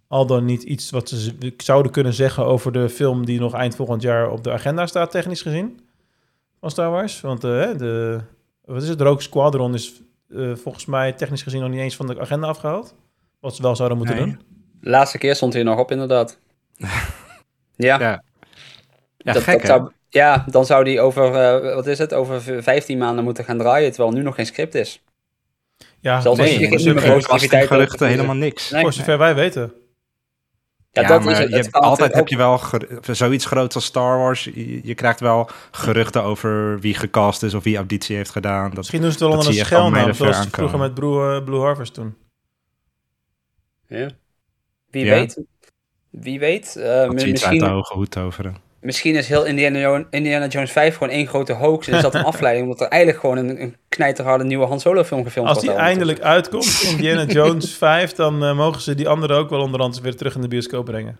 al dan niet iets wat ze zouden kunnen zeggen over de film die nog eind volgend jaar op de agenda staat, technisch gezien, van Star Wars. Want de, wat is het, Rogue Squadron is volgens mij technisch gezien nog niet eens van de agenda afgehaald. Wat ze wel zouden moeten Nee. doen. De laatste keer stond hij nog op, inderdaad. ja. Ja. Ja, dat, gek, dat hè? zou, ja, dan zou die over, eh, wat is het, over v- 15 maanden moeten gaan draaien, terwijl nu nog geen script is. Ja, Zelfs als nee, je voor geen over- helemaal niks. Nee. voor zover wij weten. Ja, Ja, dat maar is het. je Het altijd heb je wel zoiets groots als Star Wars. Je, je krijgt wel geruchten over wie gecast is of wie auditie heeft gedaan. Dat, Misschien doen ze het wel onder een je schelnaam, zoals vroeger aankomen. met Blue, eh, Blue Harvest toen. Ja. Wie Ja. weet. Wie weet. eh, dat mi- ze iets uit de misschien, hoge hoed toveren. misschien is heel Indiana, Jo- Indiana Jones 5 gewoon één grote hoax. En is dat een afleiding, omdat er eigenlijk gewoon een, een knijterharde nieuwe Han Solo film gefilmd Als wordt. die daar eindelijk uitkomt, Indiana Jones 5, dan eh, mogen ze die andere ook wel onderhand weer terug in de bioscoop brengen.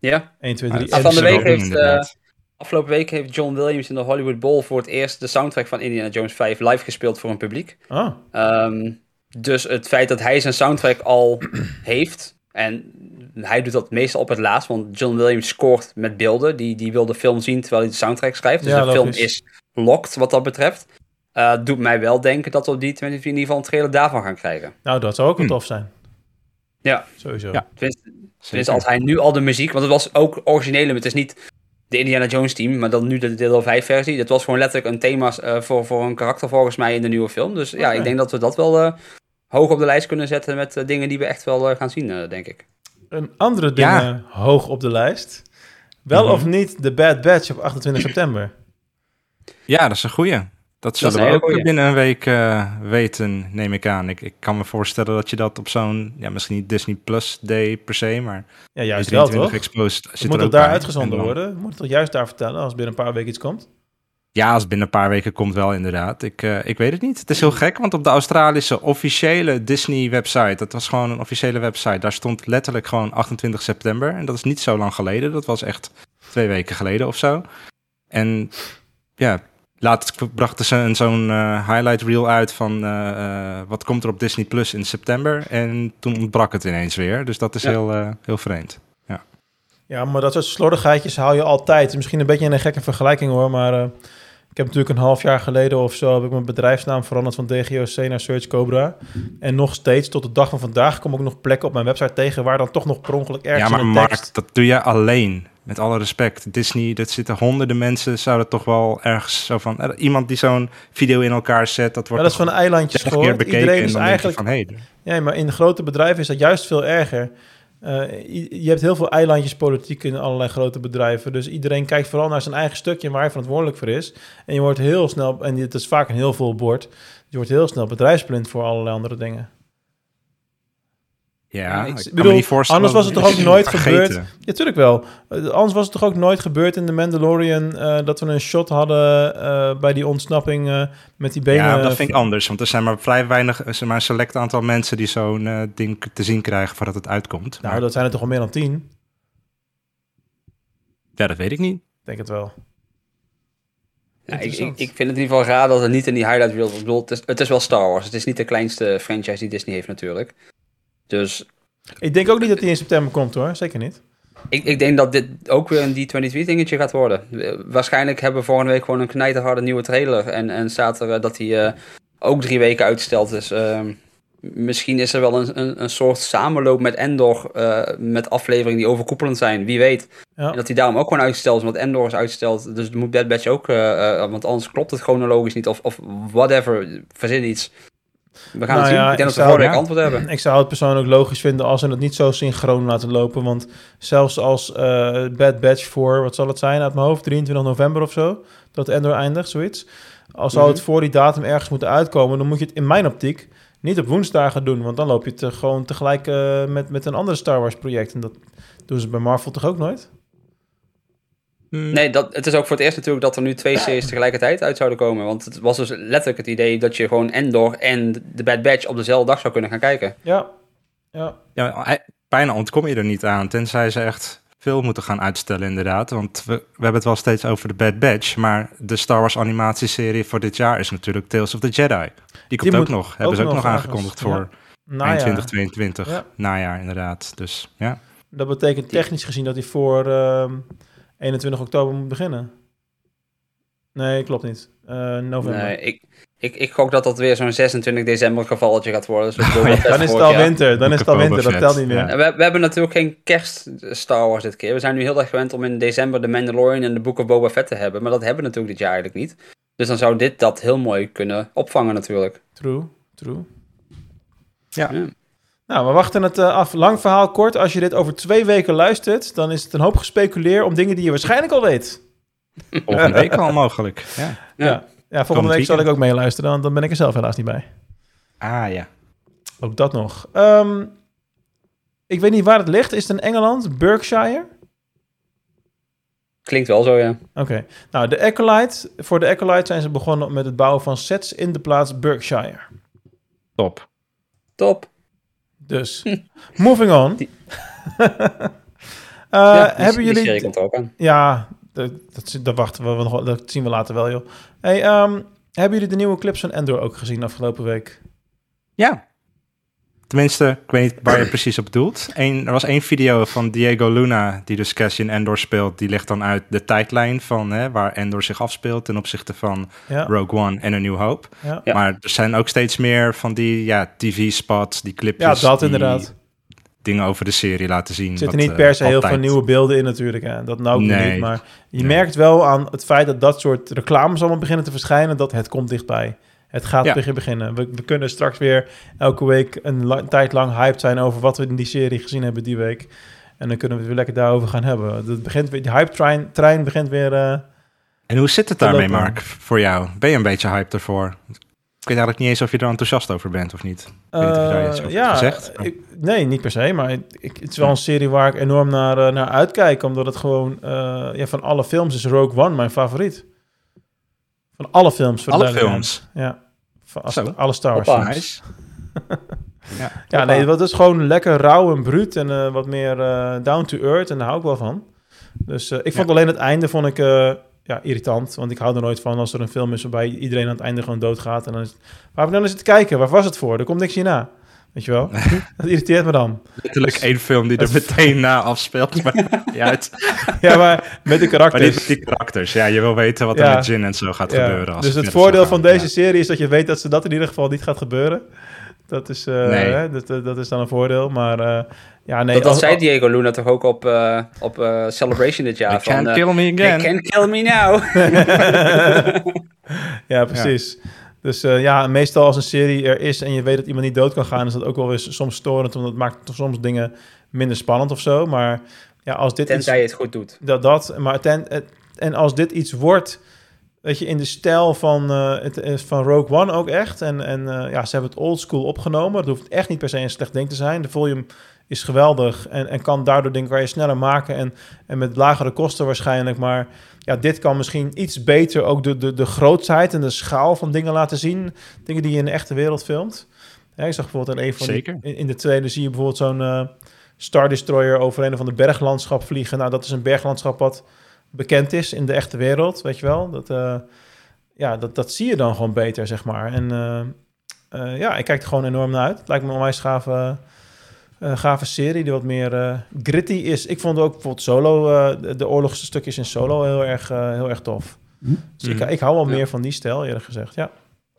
Ja. 1, 2, Maar 3. het van de week heeft, inderdaad. Afgelopen week heeft John Williams in de Hollywood Bowl voor het eerst de soundtrack van Indiana Jones 5 live gespeeld voor een publiek. Oh, Ehm, dus het feit dat hij zijn soundtrack al heeft. En hij doet dat meestal op het laatst. Want John Williams scoort met beelden. Die, die wil de film zien terwijl hij de soundtrack schrijft. Dus Ja, de film is locked wat dat betreft. Eh, doet mij wel denken dat we op die 23 in ieder geval een trailer daarvan gaan krijgen. nou dat zou ook wel Hm. tof zijn. Ja. Sowieso. Ja. Tenminste, als hij nu al de muziek... Want het was ook originele... maar Het is niet de Indiana Jones team, maar dan nu de deel 5 versie. Dat was gewoon letterlijk een thema eh, voor, voor een karakter volgens mij in de nieuwe film. Dus ja, ik denk dat we dat wel eh, hoog op de lijst kunnen zetten met eh, dingen die we echt wel eh, gaan zien, eh, denk ik. Een andere ding Ja. hoog op de lijst. Wel Mhm. of niet de Bad Batch op 28 september? Ja, dat is een goeie. Dat zullen we ook goeie. binnen een week weten, neem ik aan. Ik, ik kan me voorstellen dat je dat op zo'n, ja, misschien niet Disney Plus Day per se, maar Ja, juist wel 23 toch? Exposed zit Moet er het ook daar uitgezonden worden? Moet het toch juist daar vertellen als binnen een paar weken iets komt? Ja, als binnen een paar weken komt wel inderdaad. Ik, eh, ik weet het niet. Het is heel gek, want op de Australische officiële Disney-website, dat was gewoon een officiële website, daar stond letterlijk gewoon 28 september. En dat is niet zo lang geleden. Dat was echt twee weken geleden of zo. En ja, laatst brachten ze een- zo'n eh, highlight reel uit van eh, wat komt er op Disney Plus in september. En toen ontbrak het ineens weer. Dus dat is Ja. heel, heel vreemd. Ja, maar dat soort slordigheidjes haal je altijd. Misschien een beetje een gekke vergelijking hoor, maar ik heb natuurlijk een half jaar geleden of zo heb ik mijn bedrijfsnaam veranderd van DGOC naar Search Cobra. En nog steeds tot de dag van vandaag kom ik nog plekken op mijn website tegen waar dan toch nog per ongeluk ergens ja, maar Mark, tekst... dat doe je alleen. Met alle respect. Disney, dat zitten honderden mensen, zouden toch wel ergens zo van... eh, iemand die zo'n video in elkaar zet, dat Ja, wordt dat is van eilandjes 30 keer gehoord. bekeken Iedereen en is eigenlijk... van... Hey, Ja, maar in grote bedrijven is dat juist veel erger. Eh, je hebt heel veel eilandjes politiek in allerlei grote bedrijven. Dus iedereen kijkt vooral naar zijn eigen stukje waar hij verantwoordelijk voor is. En je wordt heel snel, en het is vaak een heel vol bord, je wordt heel snel bedrijfsblind voor allerlei andere dingen. Ja, ik ik, kan bedoel, me niet voorstellen... anders was het toch ook nooit vergeten. gebeurd? Ja, tuurlijk wel. Eh, anders was het toch ook nooit gebeurd in The Mandalorian eh, dat we een shot hadden eh, bij die ontsnapping eh, met die benen. Ja, dat vind ik anders. Want er zijn maar vrij weinig, er maar een select aantal mensen die zo'n eh, ding te zien krijgen voordat het uitkomt. Nou, Maar- dat zijn er toch al meer dan tien? ja, dat weet ik niet. Ik denk het wel. Ja, ik, ik, vind het in ieder geval raar dat het niet in die highlight reel... Ik bedoel, het is, het is wel Star Wars. Het is niet de kleinste franchise die Disney heeft natuurlijk. Dus Ik denk ook niet dat die in september komt hoor, zeker niet. ik, ik denk dat dit ook weer een D23 dingetje gaat worden. Waarschijnlijk hebben we volgende week gewoon een knijterharde nieuwe trailer. En, en staat er eh, dat die eh, ook drie weken uitgesteld is. Ehm, misschien is er wel een, een, een soort samenloop met Endor. eh, met afleveringen die overkoepelend zijn. Wie weet. Ja. En dat die daarom ook gewoon uitgesteld is. Want Endor is uitgesteld. Dus moet Bad Batch ook. want anders klopt het chronologisch niet. Of, of whatever. Verzin iets. We gaan Nou het zien. ja, ik denk ik dat we zou- volgende week ja. antwoord hebben. Ik zou het persoonlijk logisch vinden als ze het niet zo synchroon laten lopen. Want zelfs als eh, Bad Batch voor, wat zal het zijn uit mijn hoofd, 23 november of zo, dat Endor eindigt, zoiets. Als zou het voor die datum ergens moeten uitkomen, dan moet je het in mijn optiek niet op woensdagen doen. Want dan loop je het gewoon tegelijk eh, met, met een andere Star Wars project. En dat doen ze bij Marvel toch ook nooit? Nee, dat, het is ook voor het eerst natuurlijk dat er nu twee series tegelijkertijd uit zouden komen. Want het was dus letterlijk het idee dat je gewoon Endor en de Bad Batch op dezelfde dag zou kunnen gaan kijken. Ja. Ja. Ja, bijna ontkom je er niet aan, tenzij ze echt veel moeten gaan uitstellen inderdaad. Want we, we hebben het wel steeds over de Bad Batch, maar de Star Wars animatieserie voor dit jaar is natuurlijk Tales of the Jedi. Die komt Die ook nog, hebben ze ook nog aangekondigd voor eind ja, 2022, Ja. najaar inderdaad. Dus ja. dat betekent technisch gezien dat hij voor ehm, 21 oktober moet beginnen. Nee, klopt niet. Eh, november. Nee, ik, ik, ik gok dat dat weer zo'n 26 december gevalletje gaat worden. ja, Fett Dan is het al winter. Dan is het al winter. Dat telt niet meer. ja. We, we hebben natuurlijk geen kerst Star Wars dit keer. We zijn nu heel erg gewend om in december The Mandalorian en de Book of Boba Fett te hebben. Maar dat hebben we natuurlijk dit jaar eigenlijk niet. Dus dan zou dit dat heel mooi kunnen opvangen natuurlijk. True, true. Ja. Ja. Nou, we wachten het eh, af. Lang verhaal kort. Als je dit over twee weken luistert, dan is het een hoop gespeculeer om dingen die je waarschijnlijk al weet. Volgende week al mogelijk. Ja. Ja, ja volgende week zal ik ook meeluisteren, want dan ben ik er zelf helaas niet bij. Ah ja. Ook dat nog. Ehm, ik weet niet waar het ligt. Is het in Engeland? Berkshire? Klinkt wel zo, ja. Oké. Nou, de Acolyte. Voor de Acolyte zijn ze begonnen met het bouwen van sets in de plaats Berkshire. Top. Top. Dus, moving on. Die- Eh, ja, die- hebben die jullie... serie komt er ook aan. Ja, dat, dat, dat wachten we nog. Dat zien we later wel, joh. Hey, ehm, hebben jullie de nieuwe clips van Endor ook gezien afgelopen week? Ja. Tenminste, ik weet niet waar je precies op doelt. Eén, er was één video van Diego Luna, die dus Cassian Endor speelt. Die legt dan uit de tijdlijn van hè, waar Endor zich afspeelt ten opzichte van Ja. Rogue One en A New Hope. Ja, Ja. Maar er zijn ook steeds meer van die ja, tv-spots, die ja clipjes. dat die inderdaad. Dingen over de serie laten zien. Er zitten niet eh, per se heel veel nieuwe beelden in natuurlijk. Hè. Dat nou ook Nee. niet. Maar je Nee. merkt wel aan het feit dat dat soort reclames allemaal beginnen te verschijnen... dat het komt dichtbij. Het gaat Ja. begin beginnen. We, we kunnen straks weer elke week een la- tijd lang hyped zijn... over wat we in die serie gezien hebben die week. En dan kunnen we het weer lekker daarover gaan hebben. Het begint weer, die hype-trein trein begint weer... eh, En hoe zit het daarmee. Mark, voor jou? Ben je een beetje hyped ervoor? Ik weet eigenlijk niet eens of je er enthousiast over bent of niet. Ik weet Eh, ja, hebt gezegd. ik- nee, niet per se. Maar ik, het is wel een serie waar ik enorm naar, eh, naar uitkijk. Omdat het gewoon... ja, van alle films is Rogue One mijn favoriet. Van alle films. Alle films? Ja. Van als- Zo. alle Star Wars ja. Ja, nee, dat is gewoon lekker rauw en bruut. En eh, wat meer eh, down to earth. En daar hou ik wel van. Dus eh, ik vond alleen het einde vond ik, ja, irritant. Want ik hou er nooit van als er een film is waarbij iedereen aan het einde gewoon doodgaat. En dan is het, waarom dan is het kijken? Waar was het voor? Er komt niks hierna. Weet je wel? dat irriteert me dan. Letterlijk één film die er meteen na afspeelt. Maar, ja, het, Ja, maar met de maar karakters. dit, die karakters. Ja, je wil weten wat er Ja. met Jin en zo gaat Ja, gebeuren. Als Dus het voordeel van deze Ja. serie is dat je weet dat ze dat in ieder geval niet gaat gebeuren. Dat is, eh, Nee. hè, dat, is dan een voordeel. Maar eh, ja, nee. dat dat als- zei Diego Luna toch ook op, eh, op Celebration dit jaar. You van, can't kill me They again. can't kill me now. ja, precies. Dus eh, ja, meestal als een serie er is en je weet dat iemand niet dood kan gaan, is dat ook wel weer soms storend, want dat maakt toch soms dingen minder spannend of zo. Maar ja, als dit iets, Tenzij je het goed doet. dat, dat maar ten, het- en als dit iets wordt, weet je, in de stijl van, eh, het, eh, van Rogue One ook echt. En, en eh, ja, ze hebben het old school opgenomen. Dat hoeft echt niet per se een slecht ding te zijn. De volume is geweldig en, en kan daardoor dingen kan je sneller maken en, en met lagere kosten waarschijnlijk. Maar ja, dit kan misschien iets beter ook de, de, de grootsheid en de schaal van dingen laten zien. Dingen die je in de echte wereld filmt. Ja, ik zag bijvoorbeeld in een van die- Zeker. in, in de tweede zie je bijvoorbeeld zo'n eh, Star Destroyer over een of ander berglandschap vliegen. Nou, dat is een berglandschap wat bekend is in de echte wereld, weet je wel. Dat, eh, ja, dat, dat zie je dan gewoon beter, zeg maar. En eh, ja, ik kijk er gewoon enorm naar uit. Het lijkt me een onwijs eh, gave serie die wat meer eh, gritty is. Ik vond ook bijvoorbeeld Solo, eh, de, oorlogsstukjes in Solo heel erg, eh, heel erg tof. Dus ik, ik hou wel Ja. meer van die stijl, eerlijk gezegd. Ja,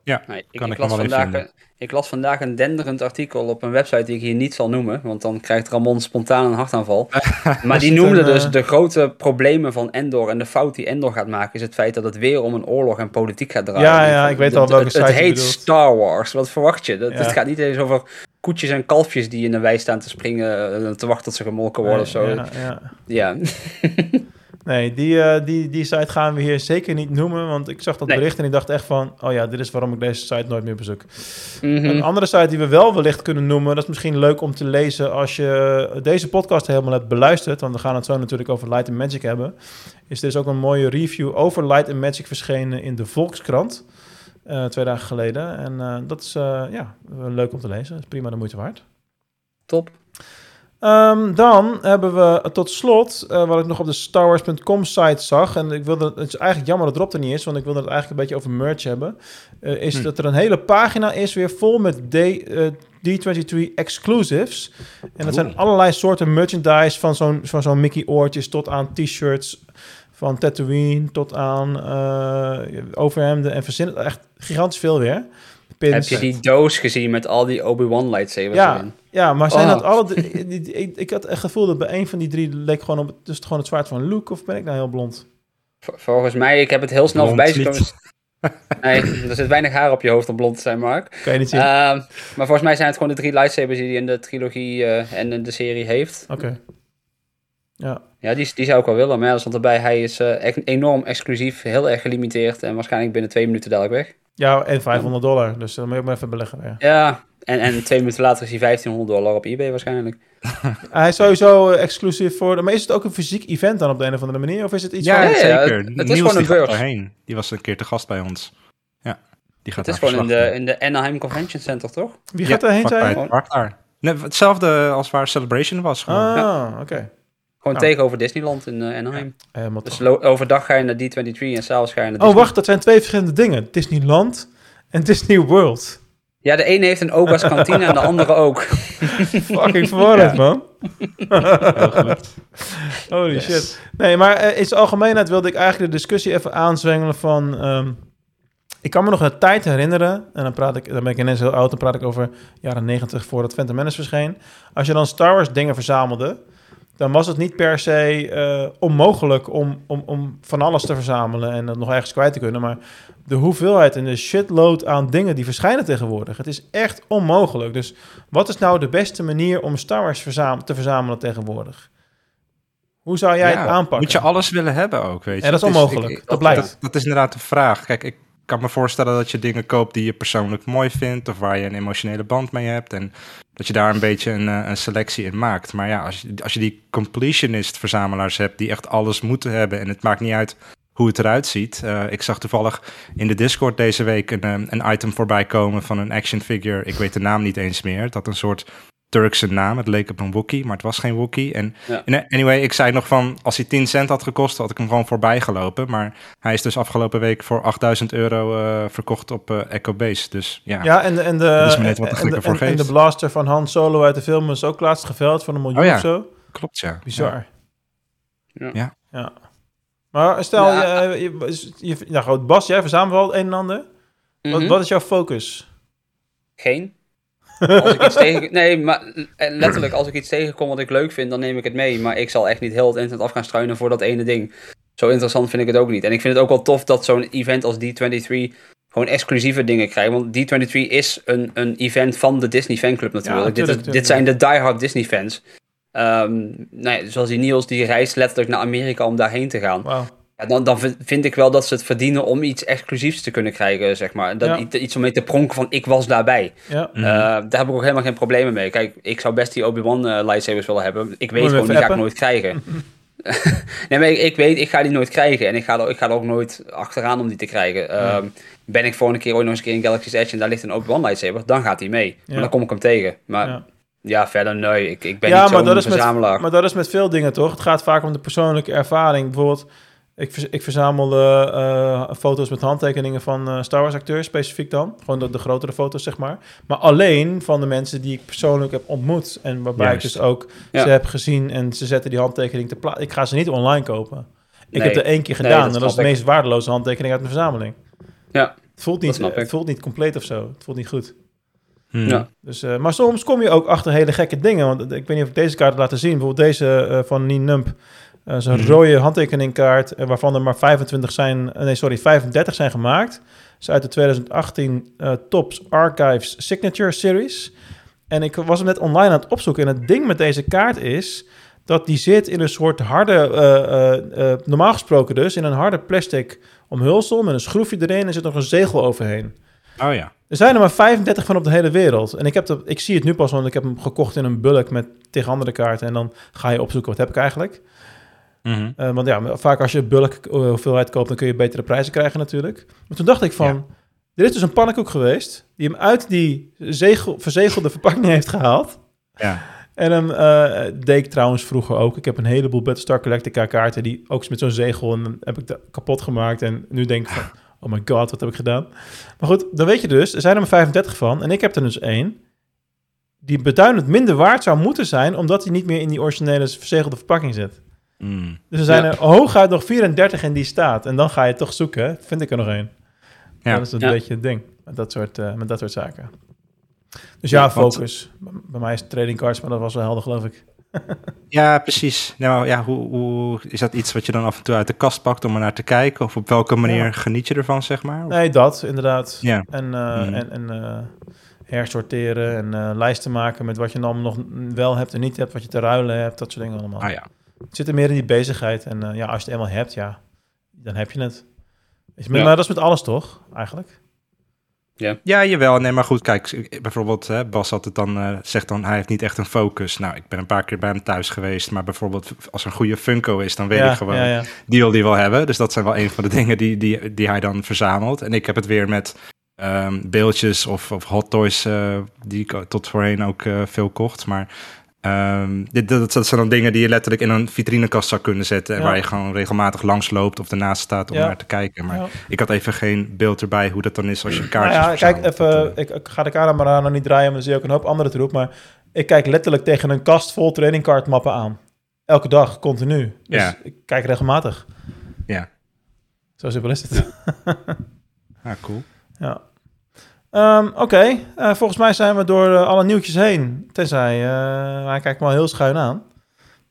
Ja, Nee, ik, kan ik, ik las vandaag, vinden. een- ik las vandaag een denderend artikel op een website die ik hier niet zal noemen, want dan krijgt Ramon spontaan een hartaanval. maar die noemde een, eh, dus de grote problemen van Endor en de fout die Endor gaat maken is het feit dat het weer om een oorlog en politiek gaat draaien. Ja, ja, ik weet al Het- welke het, site het heet bedoelt. Star Wars, wat verwacht je? Dat, Ja. Het gaat niet eens over koetjes en kalfjes die in de wei staan te springen, eh, te wachten tot ze gemolken worden of zo. Ja, ja. Ja, Nee, die, eh, die, die site gaan we hier zeker niet noemen. Want ik zag dat Nee. bericht en ik dacht echt van... oh ja, dit is waarom ik deze site nooit meer bezoek. Mhm. Een andere site die we wel wellicht kunnen noemen... dat is misschien leuk om te lezen als je deze podcast helemaal hebt beluisterd... want we gaan het zo natuurlijk over Light and Magic hebben... is er is ook een mooie review over Light and Magic verschenen in de Volkskrant... eh, twee dagen geleden. En eh, dat is eh, ja, leuk om te lezen. Is prima de moeite waard. top. Ehm, dan hebben we tot slot, eh, wat ik nog op de StarWars.com site zag, en ik wilde, het is eigenlijk jammer dat Rob er niet is, want ik wilde het eigenlijk een beetje over merch hebben, eh, is Hm. dat er een hele pagina is weer vol met D, eh, D23 exclusives. En dat zijn allerlei soorten merchandise, van zo'n van zo'n Mickey oortjes tot aan t-shirts, Van Tatooine tot aan eh, overhemden en verzin. Echt gigantisch veel weer. Pins. Heb je die doos gezien met al die Obi-Wan lightsabers Ja, erin? ja, maar zijn Oh. dat alle... ik, ik had het gevoel dat bij een van die drie leek gewoon op... Dus gewoon het zwaard van Luke, of ben ik nou heel blond? Volgens mij, ik heb het heel snel voorbij zien niet. komen. Nee, er zit weinig haar op je hoofd om blond te zijn, Mark. Kan je niet zien? Ehm, maar volgens mij zijn het gewoon de drie lightsabers die hij in de trilogie eh, en in de serie heeft. Oké. Ja. Ja, die, die zou ik wel willen. Maar ja, stond erbij, hij is eh, echt enorm exclusief, heel erg gelimiteerd. En waarschijnlijk binnen twee minuten dadelijk weg. ja, en 500 dollar. Dus dan moet je ook maar even beleggen weer. Ja, en, en twee minuten later is hij 1500 dollar op eBay waarschijnlijk. Hij is sowieso eh, exclusief voor... de- Maar is het ook een fysiek event dan op de een of andere manier? Of is het iets Ja, van... ja, zeker. het- het is gewoon een die gaat beurs. Die was een keer te gast bij ons. Ja, die gaat Het is daar gewoon in de, in de Anaheim Convention Center, toch? Wie gaat daarheen zijn? Nee, hetzelfde als waar Celebration was. Gewoon. Ah, oké. Gewoon Nou. tegenover Disneyland in eh, Anaheim. Helemaal Dus overdag ga je naar D23 en s'avonds ga je naar Oh, Disney. wacht, dat zijn twee verschillende dingen. Disneyland en Disney World. Ja, de ene heeft een Oga's kantine en de andere ook. Fucking verwarrend, man. Holy shit. Nee, maar eh, in zijn algemeenheid wilde ik eigenlijk de discussie even aanzwengelen van... ehm, ik kan me nog een tijd herinneren, en dan, praat ik, dan ben ik ineens heel oud, dan praat ik over jaren 90 voordat Phantom Menace verscheen. Als je dan Star Wars dingen verzamelde, dan was het niet per se eh, onmogelijk om, om, om van alles te verzamelen en dat nog ergens kwijt te kunnen. Maar de hoeveelheid en de shitload aan dingen die verschijnen tegenwoordig, het is echt onmogelijk. Dus wat is nou de beste manier om Star Wars verzam- te verzamelen tegenwoordig? Hoe zou jij Ja, het aanpakken? Moet je alles willen hebben ook, weet je. En dat is Het onmogelijk, ik- dat dat, blijkt. Dat, dat is inderdaad de vraag. Kijk, ik kan me voorstellen dat je dingen koopt die je persoonlijk mooi vindt... of waar je een emotionele band mee hebt... en dat je daar een beetje een, eh, een selectie in maakt. Maar ja, als je, als je die completionist-verzamelaars hebt... die echt alles moeten hebben en het maakt niet uit hoe het eruit ziet. Eh, ik zag toevallig in de Discord deze week een, eh, een item voorbij komen... van een action figure, ik weet de naam niet eens meer... Had een soort Turkse naam. Het leek op een Wookie, maar het was geen Wookie. En Ja. en, anyway, ik zei nog van, als hij 10 cent had gekost, had ik hem gewoon voorbij gelopen. Maar hij is dus afgelopen week voor 8000 euro eh, verkocht op eh Echo Base. Dus ja, Ja, en de, en de, Dat is me net wat te en, gekke de, voor en, en de blaster van Han Solo uit de film is ook laatst geveld voor een miljoen Oh ja. of zo. klopt ja. Bizar. Ja. Ja. Ja. Maar stel, Ja. je, je, je, nou goed, Bas, jij verzamelt wel het een en ander. Wat, Mhm. wat is jouw focus? Geen. Als ik iets tegen... Nee, maar eh, letterlijk, als ik iets tegenkom wat ik leuk vind, dan neem ik het mee. Maar ik zal echt niet heel het internet af gaan struinen voor dat ene ding. Zo interessant vind ik het ook niet. En ik vind het ook wel tof dat zo'n event als D23 gewoon exclusieve dingen krijgt. Want D23 is een, een event van de Disney fanclub natuurlijk. tuurlijk, dit, is, tuurlijk. dit zijn de diehard Disney fans. Ehm nou ja, zoals die Niels, die reist letterlijk naar Amerika om daarheen te gaan. Ja, dan, dan vind- ik wel dat ze het verdienen om iets exclusiefs te kunnen krijgen, zeg maar. Dat, Ja. iets, om mee te pronken van, ik was daarbij. Ja. Mhm. Eh, daar heb ik ook helemaal geen problemen mee. Kijk, ik zou best die Obi-Wan eh, lightsabers willen hebben. Ik weet Moet gewoon, die ga ik nooit krijgen. nee, maar ik, ik weet, ik ga die nooit krijgen. En ik ga, er, ik ga er ook nooit achteraan om die te krijgen. Ehm, Ben ik volgende keer ooit nog eens een keer in Galaxy's Edge en daar ligt een Obi-Wan lightsaber, dan gaat hij mee. Ja. Maar dan kom ik hem tegen. Maar Ja. ja, verder nee. Ik, ik ben ja, niet maar zo'n dat, is met, verzamelaar. maar dat is met veel dingen toch? Het gaat vaak om de persoonlijke ervaring. Bijvoorbeeld, ik, ik verzamelde eh, foto's met handtekeningen van eh, Star Wars acteurs, specifiek dan. Gewoon de, de grotere foto's, zeg maar. Maar alleen van de mensen die ik persoonlijk heb ontmoet. En waarbij Juist. ik dus ook Ja. ze heb gezien en ze zetten die handtekening te plaatsen. Ik ga ze niet online kopen. Ik Nee. heb er één keer Nee, gedaan dat en dat is de meest waardeloze handtekening uit mijn verzameling. Ja, Het voelt Dat niet, snap ik. het voelt niet compleet of zo. Het voelt niet goed. Hmm. ja. Dus, eh, maar soms kom je ook achter hele gekke dingen. Want ik weet niet of ik deze kaart heb laten zien. Bijvoorbeeld deze eh, van Nien Nump. Eh Zo'n Mhm. rode handtekeningkaart. eh, waarvan er maar 25 zijn. eh, nee, sorry, 35 zijn gemaakt. is uit de 2018 eh, Tops Archives Signature Series. En ik was hem net online aan het opzoeken. En het ding met deze kaart is. dat die zit in een soort harde. normaal gesproken dus. in een harde plastic omhulsel. met een schroefje erin. En zit nog een zegel overheen. Oh ja. Er zijn er maar 35 van op de hele wereld. En ik, heb dat, ik zie het nu pas, want ik heb hem gekocht in een bulk met tegen andere kaarten. En dan ga je opzoeken, wat heb ik eigenlijk? Mhm. Eh, want ja, vaak als je bulk eh, hoeveelheid koopt, dan kun je betere prijzen krijgen natuurlijk. Maar toen dacht ik van, er is dus een pannenkoek geweest... die hem uit die zegel, verzegelde verpakking heeft gehaald. Ja. En hem eh, deed ik trouwens vroeger ook. Ik heb een heleboel Battlestar Galactica kaarten... die ook met zo'n zegel en dan heb ik dat kapot gemaakt. En nu denk ik van, oh my god, wat heb ik gedaan? Maar goed, dan weet je dus, er zijn er maar 35 van. En ik heb er dus één die beduidend minder waard zou moeten zijn... omdat hij niet meer in die originele verzegelde verpakking zit. Mm. Dus er zijn Ja. er hooguit nog 34 in die staat. En dan ga je toch zoeken, vind ik er nog één. Ja. Dat is een Ja. beetje het ding met dat soort, eh, met dat soort zaken. Dus ja, want- focus. Bij- Bij mij is het trading cards, maar dat was wel helder, geloof ik. Ja, precies. Nou, ja, hoe, hoe, is dat iets wat je dan af en toe uit de kast pakt om er naar te kijken? Of op welke manier Ja. geniet je ervan, zeg maar? Nee, dat inderdaad. Ja. En, eh, Mhm. en, en eh, hersorteren en eh, lijsten maken met wat je dan nog wel hebt en niet hebt, wat je te ruilen hebt, dat soort dingen allemaal. Ah ja. Het zit er meer in die bezigheid. En eh, ja, als je het eenmaal hebt, ja, dan heb je het. Maar, Ja. maar dat is met alles toch, eigenlijk? Ja, jawel. Nee, maar goed, kijk, bijvoorbeeld hè, Bas had het dan, eh, zegt dan, hij heeft niet echt een focus. Nou, ik ben een paar keer bij hem thuis geweest, maar bijvoorbeeld als er een goede Funko is, dan weet ja, ik gewoon, Ja, ja. die wil die wel hebben. Dus dat zijn wel een van de dingen die, die, die hij dan verzamelt. En ik heb het weer met ehm, beeldjes of, of hot toys, eh, die ik tot voorheen ook eh, veel kocht. Maar ehm, dit, dat, dat zijn dan dingen die je letterlijk in een vitrinekast zou kunnen zetten. En Ja. waar je gewoon regelmatig langs loopt of ernaast staat om Ja. naar te kijken. Maar Ja. ik had even geen beeld erbij hoe dat dan is als je Nou kaartjes ja, kijk even, Dat, ik, ik ga de camera nog niet draaien, maar dan zie je ook een hoop andere troep. Maar ik kijk letterlijk tegen een kast vol trading card mappen aan. Elke dag, continu. Dus Ja. ik kijk regelmatig. Ja. Zo simpel is het. ah, cool. Ja. Ehm, Oké, eh, volgens mij zijn we door eh, alle nieuwtjes heen. Tenzij, eh, hij kijkt me wel heel schuin aan.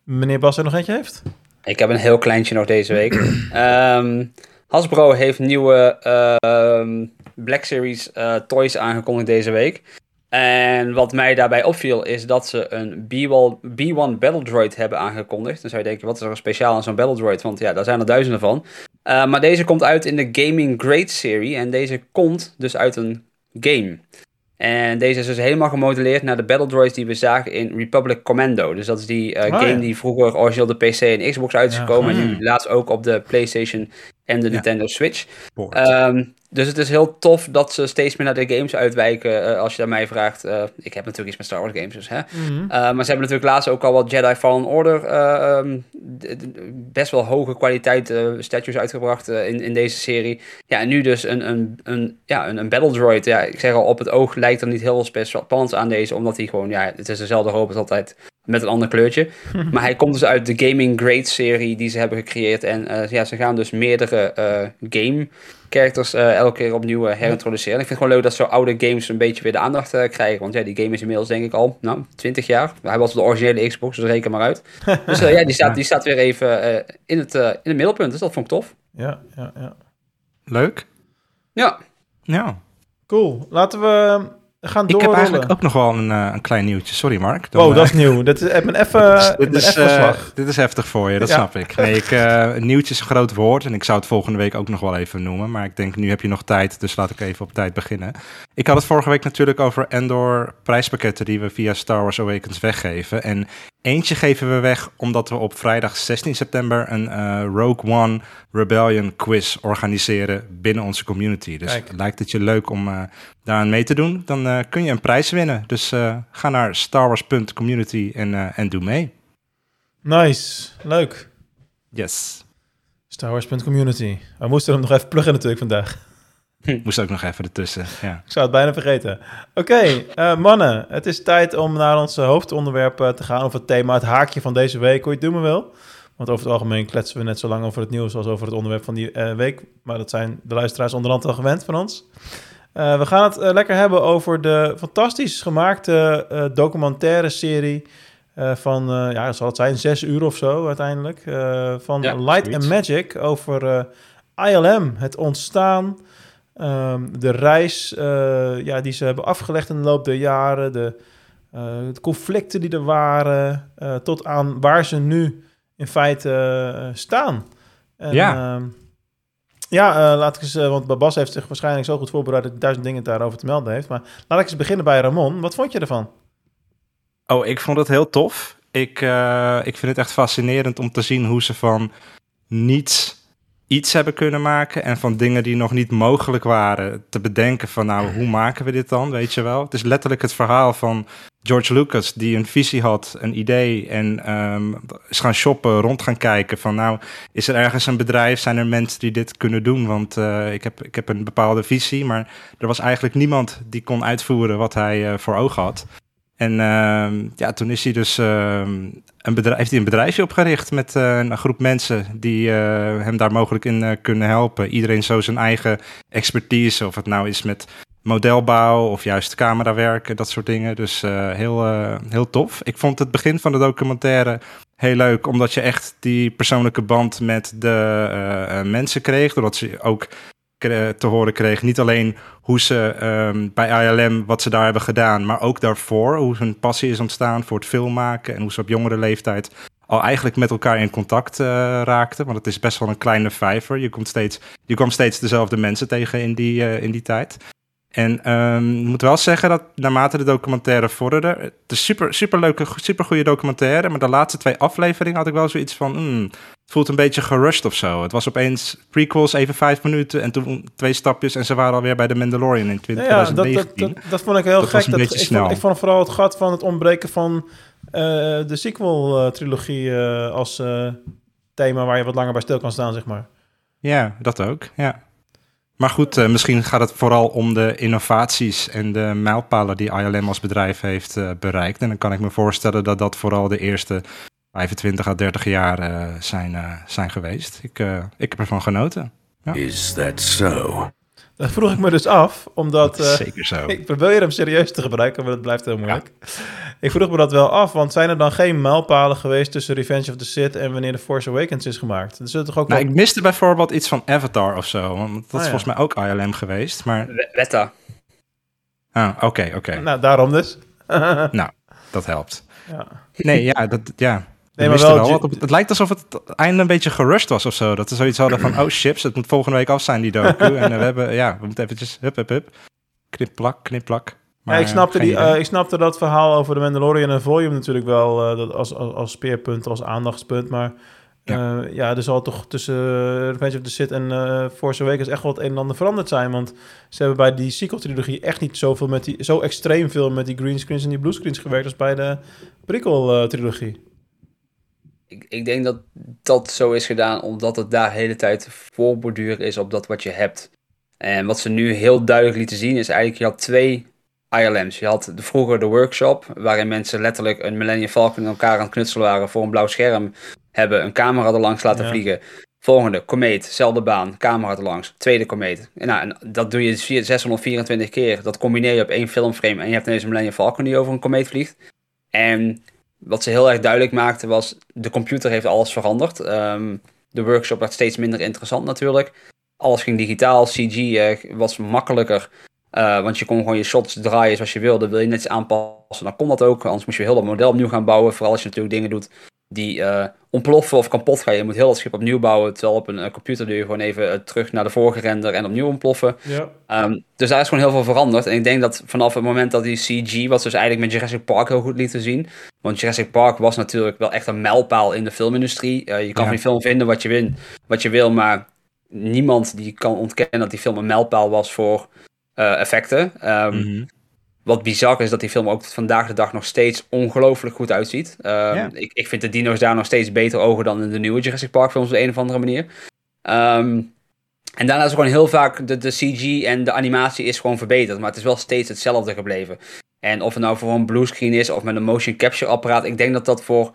Meneer Bas er nog eentje heeft? Ik heb een heel kleintje nog deze week. Ehm, Hasbro heeft nieuwe ehm, Black Series toys aangekondigd deze week. En wat mij daarbij opviel is dat ze een B1, B1 Battle Droid hebben aangekondigd. Dan zou je denken, wat is er speciaal aan zo'n Battle Droid? Want ja, daar zijn er duizenden van. Maar deze komt uit in de Gaming Great serie. En deze komt dus uit een game. En deze is dus helemaal gemodelleerd naar de Battle Droids die we zagen in Republic Commando. Dus dat is die eh, Oh, game ja. die vroeger origineel de PC en Xbox uit is Ja. gekomen. En Hmm. nu laatst ook op de PlayStation en de Ja. Nintendo Switch. Dus het is heel tof dat ze steeds meer naar de games uitwijken. eh, als je daar mij vraagt. Eh, ik heb natuurlijk iets met Star Wars games, dus hè. Mhm. Uh, maar ze hebben natuurlijk laatst ook al wat Jedi Fallen Order eh, ehm, best wel hoge kwaliteit eh, statues uitgebracht eh, in, in deze serie. Ja, en nu dus een, een, een, ja, een, een Battle Droid. Ja, ik zeg al, op het oog lijkt er niet heel veel spannends aan deze, omdat hij gewoon, ja, het is dezelfde robot altijd met een ander kleurtje. maar hij komt dus uit de Gaming Great serie die ze hebben gecreëerd. En eh, ja, ze gaan dus meerdere eh, game characters eh, elke keer opnieuw eh, herintroduceren. En ik vind het gewoon leuk dat zo oude games een beetje weer de aandacht eh, krijgen. Want ja, die game is inmiddels denk ik al, nou, 20 jaar. Hij was op de originele Xbox, dus reken maar uit. dus ja, die staat, die staat weer even eh, in, het, eh, in het middelpunt. Dus dat vond ik tof. Ja, ja, ja. Leuk. Ja, Ja. Cool. Laten we gaan Ik heb eigenlijk ook nog wel een, eh, een klein nieuwtje. Sorry, Mark. Dan, Oh, eh, dat is nieuw. Dat is, even, dit, is, eh, dit is heftig voor je, dat Ja. snap ik. Nee, ik, nieuwtje is een groot woord en ik zou het volgende week ook nog wel even noemen. Maar ik denk, nu heb je nog tijd, dus laat ik even op tijd beginnen. Ik had het vorige week natuurlijk over Endor prijspakketten die we via Star Wars Awakens weggeven. En eentje geven we weg omdat we op vrijdag 16 september een eh, Rogue One Rebellion quiz organiseren binnen onze community. Dus Kijk. lijkt het je leuk om eh daaraan mee te doen, dan eh, kun je een prijs winnen. Dus ga naar starwars.community en, en doe mee. Nice. Leuk. Yes. Star Wars.community. We moesten hem nog even pluggen natuurlijk vandaag. Moest ook nog even ertussen. Ja. Ik zou het bijna vergeten. Oké, eh, mannen. Het is tijd om naar ons eh, hoofdonderwerp eh, te gaan. Of het thema, het haakje van deze week, hoe je het doen wil. Want over het algemeen kletsen we net zo lang over het nieuws als over het onderwerp van die week. Maar dat zijn de luisteraars onderhand al gewend van ons. We gaan het lekker hebben over de fantastisch gemaakte documentaire serie... van, ja, zal het zijn, zes uur of zo uiteindelijk. van Ja, Light zoiets. and Magic over ILM, het ontstaan... Ehm, de reis eh, ja, die ze hebben afgelegd in de loop der jaren, de, eh, de conflicten die er waren, eh, tot aan waar ze nu in feite staan. En, Ja. ehm, ja, eh, laat ik eens, want Bas heeft zich waarschijnlijk zo goed voorbereid dat hij duizend dingen daarover te melden heeft. Maar laat ik eens beginnen bij Ramon. Wat vond je ervan? Oh, ik vond het heel tof. Ik, eh, ik vind het echt fascinerend om te zien hoe ze van niets iets hebben kunnen maken. En van dingen die nog niet mogelijk waren te bedenken van nou, hoe maken we dit dan, weet je wel. Het is letterlijk het verhaal van George Lucas die een visie had, een idee en ehm, is gaan shoppen, rond gaan kijken van nou, is er ergens een bedrijf, zijn er mensen die dit kunnen doen? Want eh, ik, heb, ik heb een bepaalde visie, maar er was eigenlijk niemand die kon uitvoeren wat hij eh, voor ogen had. En ehm, ja, toen is hij dus ehm, een bedrijf, heeft hij een bedrijfje opgericht met eh, een groep mensen die eh, hem daar mogelijk in eh, kunnen helpen. Iedereen zo zijn eigen expertise, of het nou is met modelbouw of juist camerawerken, dat soort dingen. Dus heel, heel tof. Ik vond het begin van de documentaire heel leuk, omdat je echt die persoonlijke band met de mensen kreeg. Doordat ze ook te horen kreeg. Niet alleen hoe ze ehm, bij ILM, wat ze daar hebben gedaan, maar ook daarvoor. Hoe hun passie is ontstaan voor het filmmaken. En hoe ze op jongere leeftijd al eigenlijk met elkaar in contact uh, raakten. Want het is best wel een kleine vijver. Je, komt steeds, je kwam steeds dezelfde mensen tegen in die, uh, in die tijd. En um, ik moet wel zeggen dat naarmate de documentaire vorderde, het is super, super leuke, super goede documentaire, maar de laatste twee afleveringen had ik wel zoiets van, mm, het voelt een beetje gerust of zo. Het was opeens prequels, even vijf minuten en toen twee stapjes en ze waren alweer bij de Mandalorian in 2019. Ja, dat, dat, dat, vond ik heel gek. Dat, ik, vond, ik vond vooral het gat van het ontbreken van uh, de sequel-trilogie uh, als uh, thema waar je wat langer bij stil kan staan, zeg maar. Ja, dat ook, ja. Maar goed, uh, misschien gaat het vooral om de innovaties en de mijlpalen die ILM als bedrijf heeft uh, bereikt. En dan kan ik me voorstellen dat dat vooral de eerste 25 à 30 jaar uh, zijn, zijn geweest. Ik, ik heb ervan genoten. Ja. Is that so? Dat vroeg ik me dus af, omdat... Uh, Zeker zo. Ik probeer hem serieus te gebruiken, maar dat blijft heel moeilijk. Ik vroeg me dat wel af, want zijn er dan geen mijlpalen geweest tussen Revenge of the Sith en wanneer The Force Awakens is gemaakt? Dus toch ook nou, Ik miste bijvoorbeeld iets van Avatar of zo, want dat is oh, volgens mij ook ILM geweest, maar... Weta. Ah, oké, oké. Nou, daarom dus. nou, dat helpt. Ja. Nee, ja, dat, ja. Nee, maar wel, wel het lijkt alsof het einde een beetje gerust was of zo. Dat ze zoiets hadden van, oh chips, het moet volgende week af zijn, die docu. en uh, we hebben, ja, we moeten eventjes, hup, hup, hup. Knip, plak, knip, plak. Maar, ja, ik, snapte die, uh, ik snapte dat verhaal over de Mandalorian en Volume natuurlijk wel uh, dat als, als, als speerpunt, als aandachtspunt. Maar ja. Uh, ja, er zal toch tussen Revenge of the Sith en Force Awakens echt wel het een en ander veranderd zijn. Want ze hebben bij die sequel-trilogie echt niet zoveel met die, zo extreem veel met die greenscreens en die bluescreens gewerkt als bij de prequel-trilogie ik, ik denk dat dat zo is gedaan omdat het daar de hele tijd voorborduur is op dat wat je hebt. En wat ze nu heel duidelijk lieten zien is eigenlijk, je had twee ILM's. Je had de, vroeger de workshop, waarin mensen letterlijk een Millennium Falcon in elkaar aan het knutselen waren voor een blauw scherm. Hebben een camera er langs laten vliegen. Volgende, komeet, zelfde baan, camera er langs. Tweede komeet. En, nou, en dat doe je 624 keer. Dat combineer je op één filmframe en je hebt ineens een Millennium Falcon die over een komeet vliegt. En wat ze heel erg duidelijk maakte was, de computer heeft alles veranderd. Um, de workshop werd steeds minder interessant natuurlijk. Alles ging digitaal, CG uh, was makkelijker. Uh, want je kon gewoon je shots draaien zoals je wilde. Wil je net iets aanpassen, dan kon dat ook. Anders moest je heel dat model opnieuw gaan bouwen. Vooral als je natuurlijk dingen doet die uh, ontploffen of kapot gaan. Je moet heel dat schip opnieuw bouwen. Terwijl op een uh, computer doe je gewoon even uh, terug naar de vorige render en opnieuw ontploffen. Ja. Um, dus daar is gewoon heel veel veranderd. En ik denk dat vanaf het moment dat die CG, wat ze dus eigenlijk met Jurassic Park heel goed lieten zien. Want Jurassic Park was natuurlijk wel echt een mijlpaal in de filmindustrie. je kan ja. van die film vinden wat je, win, wat je wil, maar niemand die kan ontkennen dat die film een mijlpaal was voor effecten. Um, mm -hmm. Wat bizar is dat die film ook vandaag de dag nog steeds ongelooflijk goed uitziet. Um, ik, ik vind de dino's daar nog steeds beter ogen dan in de nieuwe Jurassic Park films op een of andere manier. Um, en daarna is gewoon heel vaak de, de CG en de animatie is gewoon verbeterd. Maar het is wel steeds hetzelfde gebleven. En of het nou voor een bluescreen is of met een motion capture apparaat. Ik denk dat dat voor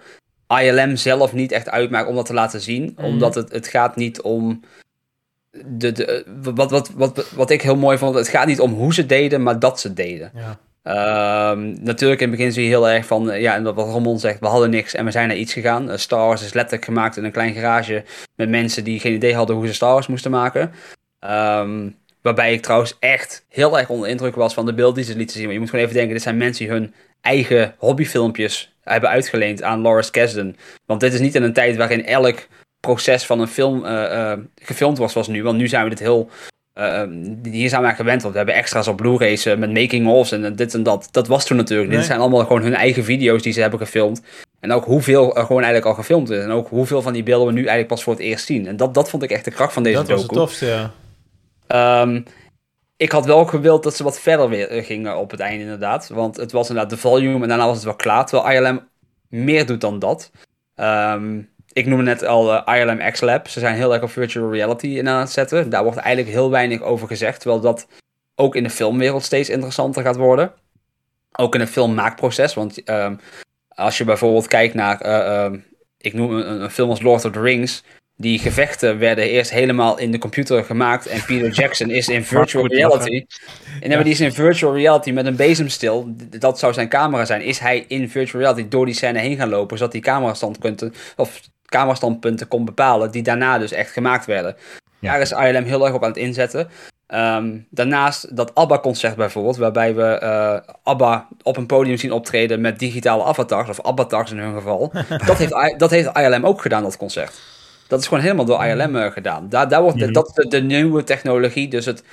ILM zelf niet echt uitmaakt om dat te laten zien. Mm. Omdat het, het gaat niet om de, de, wat, wat, wat, wat ik heel mooi vond, het gaat niet om hoe ze deden, maar dat ze deden. Ja. Um, natuurlijk in het begin zie je heel erg van, ja, en wat Ramon zegt, we hadden niks en we zijn naar iets gegaan. Uh, Star Wars is letterlijk gemaakt in een klein garage met mensen die geen idee hadden hoe ze Star Wars moesten maken. Um, waarbij ik trouwens echt heel erg onder indruk was van de beelden die ze lieten zien. Maar je moet gewoon even denken, dit zijn mensen die hun eigen hobbyfilmpjes hebben uitgeleend aan Lawrence Kasdan. Want dit is niet in een tijd waarin elk proces van een film uh, gefilmd was zoals nu. Want nu zijn we dit heel... Uh, hier zijn we aan gewend, want we hebben extra's op Blu-rays met making-ofs en dit en dat. Dat was toen natuurlijk. Dit zijn allemaal gewoon hun eigen video's die ze hebben gefilmd. En ook hoeveel er gewoon eigenlijk al gefilmd is. En ook hoeveel van die beelden we nu eigenlijk pas voor het eerst zien. En dat, dat vond ik echt de kracht van deze dat docu. Dat was het tofste, ja. Um, ik had wel gewild dat ze wat verder weer gingen op het einde inderdaad. Want het was inderdaad de volume en daarna was het wel klaar. Terwijl ILM meer doet dan dat. Um, ik noemde net al uh, eh, ILM X Lab. Ze zijn heel erg op virtual reality in aan het zetten. Daar wordt eigenlijk heel weinig over gezegd. Terwijl dat ook in de filmwereld steeds interessanter gaat worden. Ook in het filmmaakproces. Want ehm, als je bijvoorbeeld kijkt naar, eh, ehm, ik noem een, een film als Lord of the Rings. Die gevechten werden eerst helemaal in de computer gemaakt. En Peter Jackson is in virtual reality. En die is in virtual reality met een bezemstil. Dat zou zijn camera zijn. Is hij in virtual reality door die scène heen gaan lopen. Zodat hij camerastandpunten, of camerastandpunten kon bepalen. Die daarna dus echt gemaakt werden. Ja. Daar is ILM heel erg op aan het inzetten. Ehm, daarnaast dat ABBA-concert bijvoorbeeld, waarbij we eh, ABBA op een podium zien optreden met digitale avatars, of avatars in hun geval. dat, heeft, dat heeft ILM ook gedaan, dat concert. Dat is gewoon helemaal door ILM eh, gedaan. Daar, daar wordt de- dat is de, de nieuwe technologie, dus het,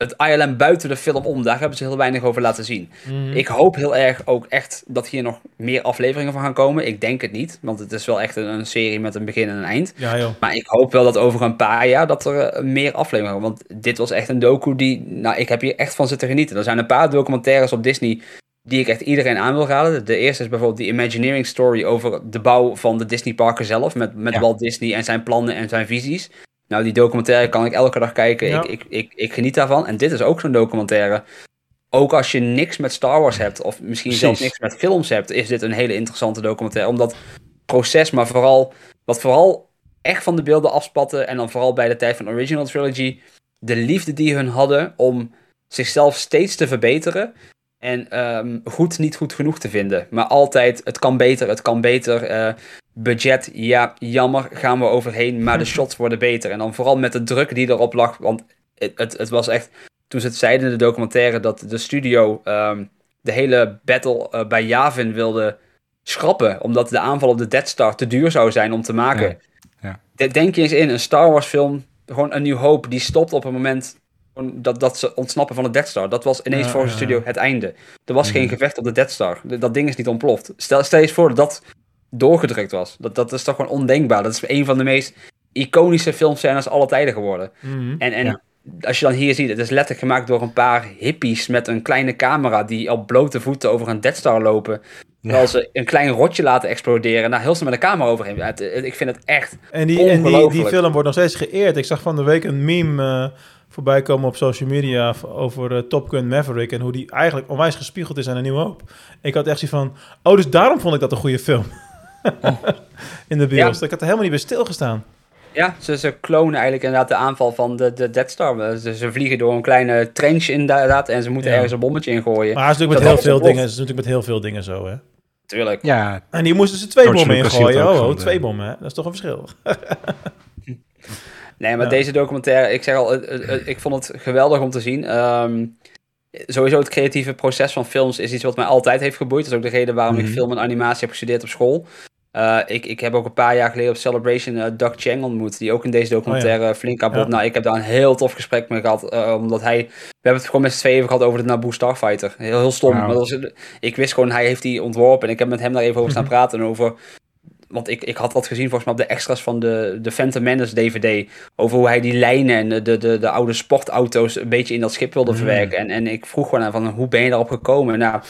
het ILM buiten de film om, daar hebben ze heel weinig over laten zien. Mhm. Ik hoop heel erg ook echt dat hier nog meer afleveringen van gaan komen. Ik denk het niet, want het is wel echt een, een serie met een begin en een eind. Ja, joh. Maar ik hoop wel dat over een paar jaar dat er eh, meer afleveringen komen. Want dit was echt een docu die... Nou, ik heb hier echt van zitten genieten. Er zijn een paar documentaires op Disney die ik echt iedereen aan wil raden. De eerste is bijvoorbeeld die Imagineering Story over de bouw van de Disney parken zelf. Met, met Ja. Walt Disney en zijn plannen en zijn visies. Nou, die documentaire kan ik elke dag kijken. Ja. Ik, ik, ik, ik geniet daarvan. En dit is ook zo'n documentaire. Ook als je niks met Star Wars hebt, of misschien Precies. zelfs niks met films hebt, is dit een hele interessante documentaire. Omdat proces, maar vooral, wat vooral echt van de beelden afspatten, en dan vooral bij de tijd van de Original Trilogy, de liefde die hun hadden om zichzelf steeds te verbeteren. En ehm, goed niet goed genoeg te vinden. Maar altijd, het kan beter, het kan beter. eh, budget, ja, jammer, gaan we overheen. Maar de shots worden beter. En dan vooral met de druk die erop lag. Want het, het, het was echt, toen ze het zeiden in de documentaire, dat de studio ehm, de hele battle eh, bij Yavin wilde schrappen. Omdat de aanval op de Death Star te duur zou zijn om te maken. Ja, ja. De- Denk je eens in, een Star Wars film, gewoon een nieuw hoop, die stopt op het moment dat, dat ze ontsnappen van de Death Star. Dat was ineens ja, de studio het einde. Er was geen Mhm. gevecht op de Death Star. Dat ding is niet ontploft. Stel, stel je eens voor dat doorgedrukt was. Dat, dat is toch gewoon ondenkbaar. Dat is een van de meest iconische filmscènes aller tijden geworden. Mhm. En, en Ja. als je dan hier ziet, het is letterlijk gemaakt door een paar hippies met een kleine camera die op blote voeten over een Death Star lopen. Terwijl ze een klein rotje laten exploderen en daar heel snel met de camera overheen. Ja, het- het- ik vind het echt. En, die, en die, die film wordt nog steeds geëerd. Ik zag van de week een meme eh, voorbij komen op social media over eh, Top Gun Maverick en hoe die eigenlijk onwijs gespiegeld is aan een nieuwe hoop. Ik had echt zoiets van, oh, dus daarom vond ik dat een goede film. In de bios. Ja. Ik had er helemaal niet bij stilgestaan. Ja, ze, ze klonen eigenlijk inderdaad de aanval van de, de Death Star. Ze, ze vliegen door een kleine trench inderdaad en ze moeten Ja. ergens een bommetje ingooien. Maar het is natuurlijk met heel veel dingen. Het is natuurlijk met heel veel dingen zo, hè. Tuurlijk. Ja, En die moesten ze twee George bommen ingooien. Oh, oh, de- twee bommen, hè. Dat is toch een verschil. Nee, maar Ja. deze documentaire, ik zeg al, het- het- ik vond het geweldig om te zien. Ehm, sowieso het creatieve proces van films is iets wat mij altijd heeft geboeid. Dat is ook de reden waarom Mhm. ik film en animatie heb gestudeerd op school. Eh, ik, ik heb ook een paar jaar geleden op Celebration eh, Doug Chang ontmoet, die ook in deze documentaire flink aan bod. Oh Ja. Nou, ik heb daar een heel tof gesprek mee gehad, eh, omdat hij... We hebben het gewoon met z'n tweeën gehad over de Naboo Starfighter. Heel, heel stom. Maar was, ik wist gewoon, hij heeft die ontworpen en ik heb met hem daar even over staan praten over... Want ik, ik had wat gezien volgens mij op de extras van de, de Phantom Menace DVD. Over hoe hij die lijnen en de, de, de, de oude sportauto's een beetje in dat schip wilde Mm. verwerken. En, en ik vroeg gewoon aan van hoe ben je daarop gekomen? Nou,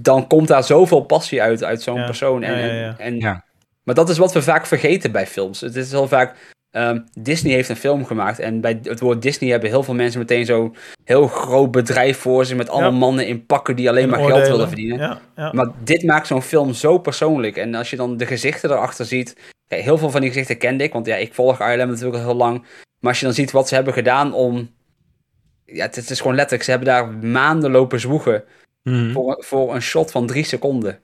dan komt daar zoveel passie uit, uit zo'n Ja, persoon. En, ja, ja, en- ja. En, Ja. Maar dat is wat we vaak vergeten bij films. Het is heel vaak. ehm, Disney heeft een film gemaakt. En bij het woord Disney hebben heel veel mensen meteen zo'n heel groot bedrijf voor zich. Met allemaal Ja. mannen in pakken die alleen En maar geld willen verdienen. Ja, ja. Maar dit maakt zo'n film zo persoonlijk. En als je dan de gezichten erachter ziet. Heel veel van die gezichten kende ik. Want ja, ik volg ILM natuurlijk al heel lang. Maar als je dan ziet wat ze hebben gedaan om. Ja, het, het is gewoon letterlijk. Ze hebben daar maanden lopen zwoegen. Mhm. Voor, voor een shot van drie seconden.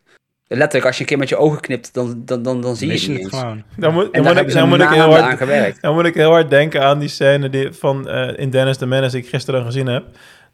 Letterlijk, als je een keer met je ogen knipt, dan, dan, dan, dan zie je het gewoon. Dan moet, dan ik, hebben ze dan moet ik heel hard aan gewerkt. Dan moet ik heel hard denken aan die scène die van, eh, in Dennis de Menace die ik gisteren gezien heb.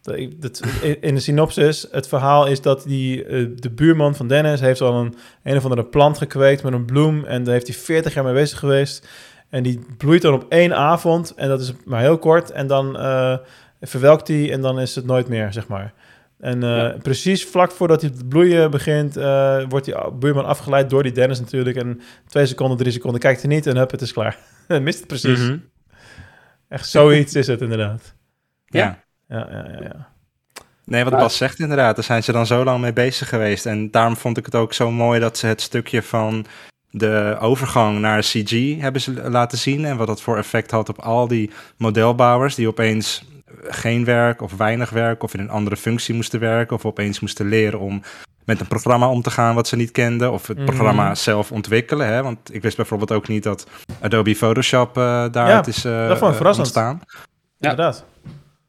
Dat ik- dat- in- in de synopsis, het verhaal is dat die, eh, de buurman van Dennis heeft al een, een of andere plant gekweekt met een bloem. En daar heeft hij 40 jaar mee bezig geweest. En die bloeit dan op één avond. En dat is maar heel kort. En dan eh, verwelkt hij en dan is het nooit meer, zeg maar. En eh, Ja. precies vlak voordat hij te bloeien begint, eh, wordt die buurman afgeleid door die Dennis natuurlijk. En twee seconden, drie seconden kijkt hij niet en hup, het is klaar. Mist het precies. Mhm. Echt zoiets is het inderdaad. Ja. Ja, ja, ja. ja. Nee, wat Bas zegt inderdaad, daar zijn ze dan zo lang mee bezig geweest. En daarom vond ik het ook zo mooi dat ze het stukje van de overgang naar CG hebben ze laten zien. En wat dat voor effect had op al die modelbouwers die opeens geen werk of weinig werk of in een andere functie moesten werken of opeens moesten leren om met een programma om te gaan wat ze niet kenden of het Mhm. programma zelf ontwikkelen. Hè? Want ik wist bijvoorbeeld ook niet dat Adobe Photoshop daaruit Ja, is eh, dat vond ik verrassend. ontstaan. Ja. Inderdaad.